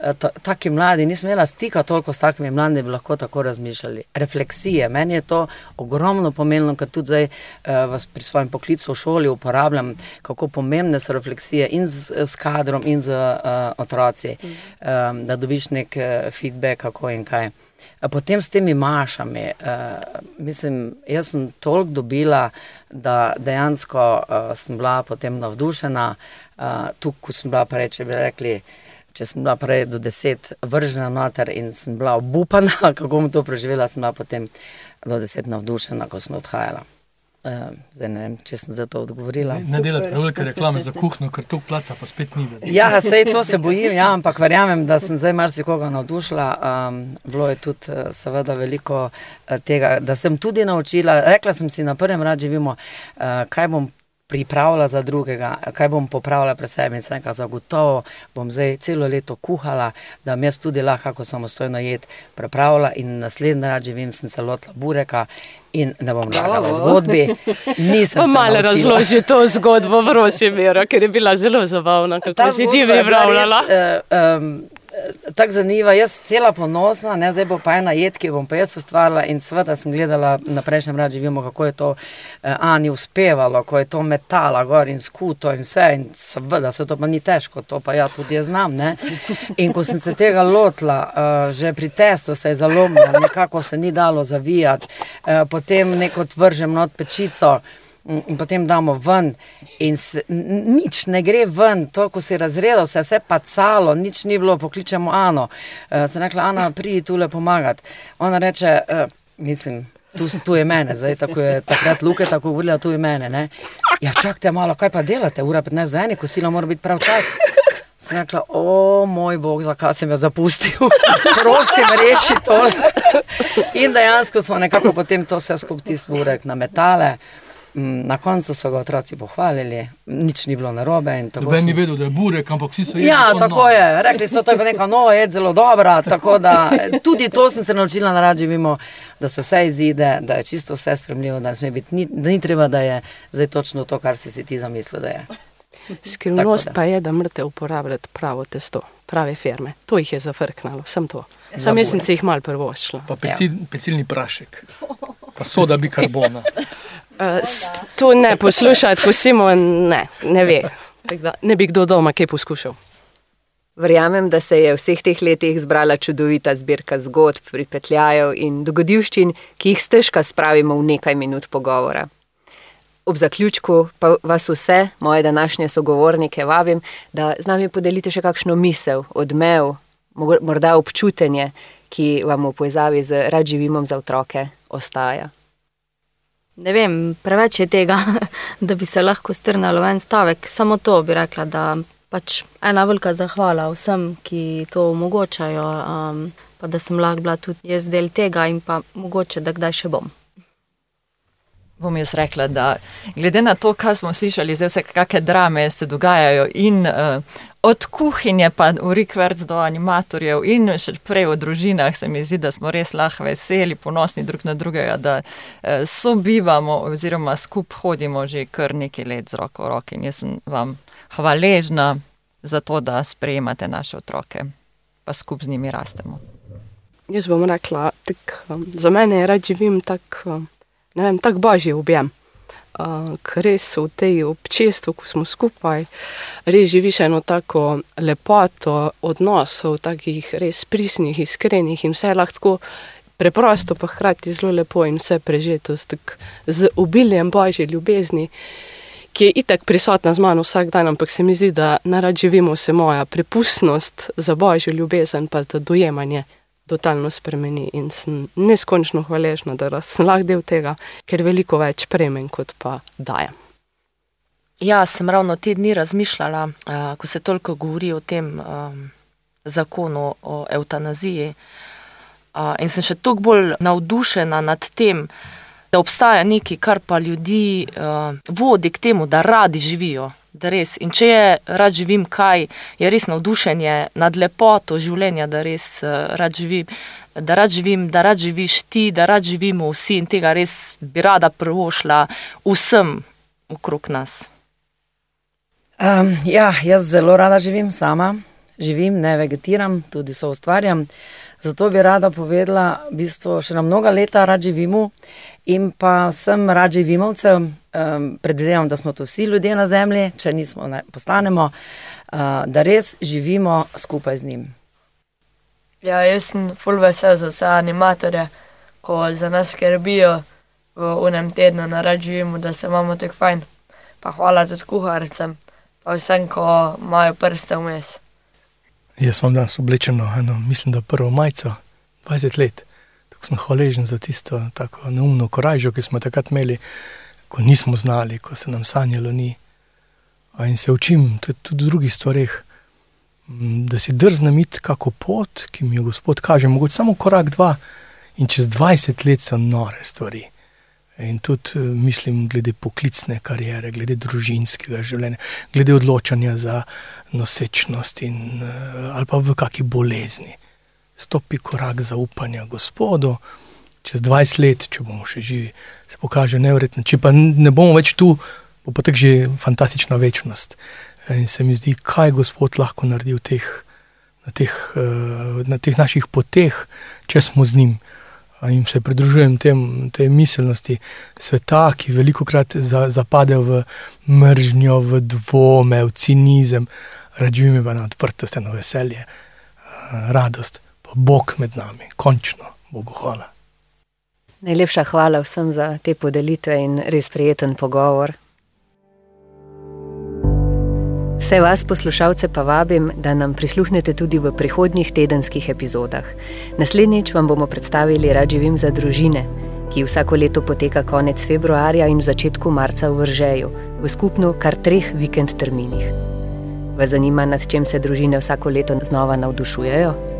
S16: eh, ta, taki mladi, nisem imela stika toliko s takimi mladimi, da bi lahko tako razmišljali. Refleksije, meni je to ogromno pomenilo, ker tudi zdaj uh, vas pri svojem poklicu v šoli uporabljam, kako pomembne so refleksije in z, s kadrom in z uh, otroci, um, da dobiš nek feedback, kako in kaj. Potem s temi mašami, uh, mislim, jaz sem toliko dobila, da dejansko uh, sem bila potem navdušena. Uh, tu, ko sem bila prej, če bi rekli, če sem bila prej do deset vržena noter in sem bila obupana, *laughs* kako bom to preživela, sem bila potem do deset navdušena, ko sem odhajala. Uh, zdaj ne vem, če sem za to odgovorila.
S5: Ne delati prevelike reklame za kuhno, ker to placa pa spet ni. več.
S16: Ja, sej to se bojim, ja, ampak verjamem, da sem zdaj marsikoga navdušila. Um, bilo je tudi eh, seveda veliko eh, tega, da sem tudi naučila. Rekla sem si na prvem rad živimo, uh, kaj bom pripravila za drugega, kaj bom popravila pred sebi in sem rekla, zagotovo bom zdaj celo leto kuhala, da bom jaz tudi lahko kako samostojno jed prepravila in naslednji rad živim, sem se lotila bureka. In ne bom lagala v zgodbi. Nisem
S7: Pa malo razloži to zgodbo, prosim, Vera, ker je bila zelo zabavna,
S16: Ta
S7: kako si ti pripravljala.
S16: res, eh, um, Tako zanimiva, jaz cela ponosna, ne, zdaj bo pa ena jed, ki jo bom pa jaz ustvarila. In seveda sem gledala na prejšnjem radu, živimo, kako je to eh, Ani uspevalo, ko je to metala gor in skuto in vse. In seveda se to pa ni težko, to pa ja tudi jaz znam. Ne. In ko sem se tega lotila, uh, že pri testu se je zalomila, nekako se ni dalo zavijati, uh, potem neko vržem not pečico. In potem damo ven, in se, nič ne gre ven, to, ko si razredel, se je vse pacalo, nič ni bilo, pokličemo Ano. Uh, sem rekla, Ana, pridi tu le pomagati. Ona reče, uh, mislim. Tu, tu je mene, zdaj tako je takrat Luke tako govorila, tu je mene. Ne? Ja, čakajte malo, kaj pa delate, ura 15 za eni, kosilo mora biti prav čas. Sem rekla, o moj bog, zakaj sem jo zapustil, *laughs* prosim, reši to. In dejansko smo nekako potem to vse skupaj tisti burek na metale. Mm, Na koncu so ga otroci pohvalili, nič ni bilo narobe. in tako
S5: Noben ni
S16: sem-
S5: vedel, da je burek, ampak vsi so jedli.
S16: Ja, tako
S5: novo.
S16: je. Rekli so, to je pa neka nova jed, zelo dobra. *laughs* Tako da tudi to sem se naučila na radži, vemo, da se vse izide, da je čisto vse spremljivo, da, biti, ni, da ni treba, da je zdaj točno to, kar si si ti zamislil, da je.
S7: Skrivnost
S16: da.
S7: pa je, da morate uporabljati pravo testo, prave firme. To jih je zafrknalo, sem to. Sam jaz sem si jih mal prvošla.
S5: Pa pecil, pecilni prašek, *laughs* pa soda bikarbona.
S7: Uh, *laughs* to ne poslušati, ko Simon ne, ne ve. Da Ne bi kdo doma kaj poskušal.
S1: Verjamem, da se je v vseh teh letih zbrala čudovita zbirka zgodb, pripetljajev in dogodivščin, ki jih stežka spravimo v nekaj minut pogovora. Ob zaključku pa vas vse, moje današnje sogovornike, vabim, da z nami podelite še kakšno misel, odmev, morda občutenje, ki vam v povezavi z rad živimom za otroke ostaja.
S15: Ne vem, preveč je tega, *laughs* da bi se lahko strnalo v en stavek. Samo to bi rekla, da pač ena velika zahvala vsem, ki to omogočajo, um, pa da sem lahko bila tudi jaz del tega in pa mogoče, da kdaj še bom.
S11: Bom jaz rekla, da glede na to, kar smo slišali, zdaj vse kakšne drame se dogajajo in uh, od kuhinje pa v rikverc do animatorjev in še prej v družinah, se mi zdi, da smo res lahko veseli, ponosni drug na drugega, da uh, sobivamo oziroma skup hodimo že kar nekaj let z roko v roki in jaz sem vam hvaležna za to, da sprejemate naše otroke, pa skup z njimi rastemo.
S7: Jaz bom rekla, tak, um, za mene rad živim tak, um, ne vem, tak božji objem. Uh, ker res v tej občestvu, ko smo skupaj, res živiš eno tako lepoto odnosov, takih res prisnih, iskrenih in vse lahko tako preprosto, pa hkrati zelo lepo in vse prežeto z obiljem božje ljubezni, ki je itak prisotna z mano vsak dan, ampak se mi zdi, da narad živimo vse moja prepustnost za božjo ljubezen, pa za dojemanje totalno spremeni in sem neskončno hvaležna, da sem lahko del tega, ker veliko več prejmem, kot pa dajem.
S4: Ja, sem ravno te dni razmišljala, uh, ko se toliko govori o tem um, zakonu o eutanaziji. Uh, in sem še toliko bolj navdušena nad tem, da obstaja nekaj, kar pa ljudi uh, vodi k temu, da radi živijo. Da res. In če je rad živim, kaj je res navdušenje nad lepoto življenja, da res uh, rad živim, da rad živim, da rad živiš ti, da rad živimo vsi in tega res bi rada prvošla vsem okrog nas.
S16: Um, ja, jaz zelo rada živim sama, živim, ne vegetiram, tudi so ustvarjam. Zato bi rada povedala, v bistvu še na mnoga leta rad živimo in pa vsem rad živimovcem, um, predvidevam, da smo to vsi ljudje na zemlji, če nismo, ne postanemo, uh, da res živimo skupaj z njim.
S6: Ja, jaz sem full vesel za vse animatorje, ko za nas skrbijo v unem tednu, na rad živimo, da se imamo tako fajn. Pa hvala tudi kuharcem, pa vsem, ko imajo prste vmes.
S5: Jaz imam danes oblečeno, eno, mislim, da prvo majico, 20 let. Tako sem hvaležen za tisto tako neumno korajžo, ki smo takrat imeli, ko nismo znali, ko se nam sanjalo ni. In se učim tudi v drugih stvareh, da si drznem iti kako pot, ki mi jo Gospod kaže, mogoče samo korak, dva, in čez 20 let so nore stvari. In tudi mislim, glede poklicne kariere, glede družinskega življenja, glede odločanja za nosečnost in, ali pa v kakšni bolezni. Stopi korak zaupanja Gospodu, čez 20 let, če bomo še živi, se pokaže nevrjetno. Če pa ne bomo več tu, bo pa tako že fantastična večnost. In se mi zdi, kaj Gospod lahko naredi teh, na, teh, na teh naših poteh, če smo z njim. In se pridružujem tem, tej miselnosti sveta, ki veliko krat za, zapade v mržnjo, v dvome, v cinizem, rađujem pa na odprtost, na veselje, radost, pa Bog med nami, končno, Bogu hvala.
S1: Najlepša hvala vsem za te podelitve in res prijeten pogovor. Vse vas, poslušalce, pa vabim, da nam prisluhnete tudi v prihodnjih tedenskih epizodah. Naslednjič vam bomo predstavili Rad živim za družine, ki vsako leto poteka konec februarja in v začetku marca v Vržeju, v skupno kar treh vikend terminih. Vas zanima, nad čem se družine vsako leto znova navdušujejo?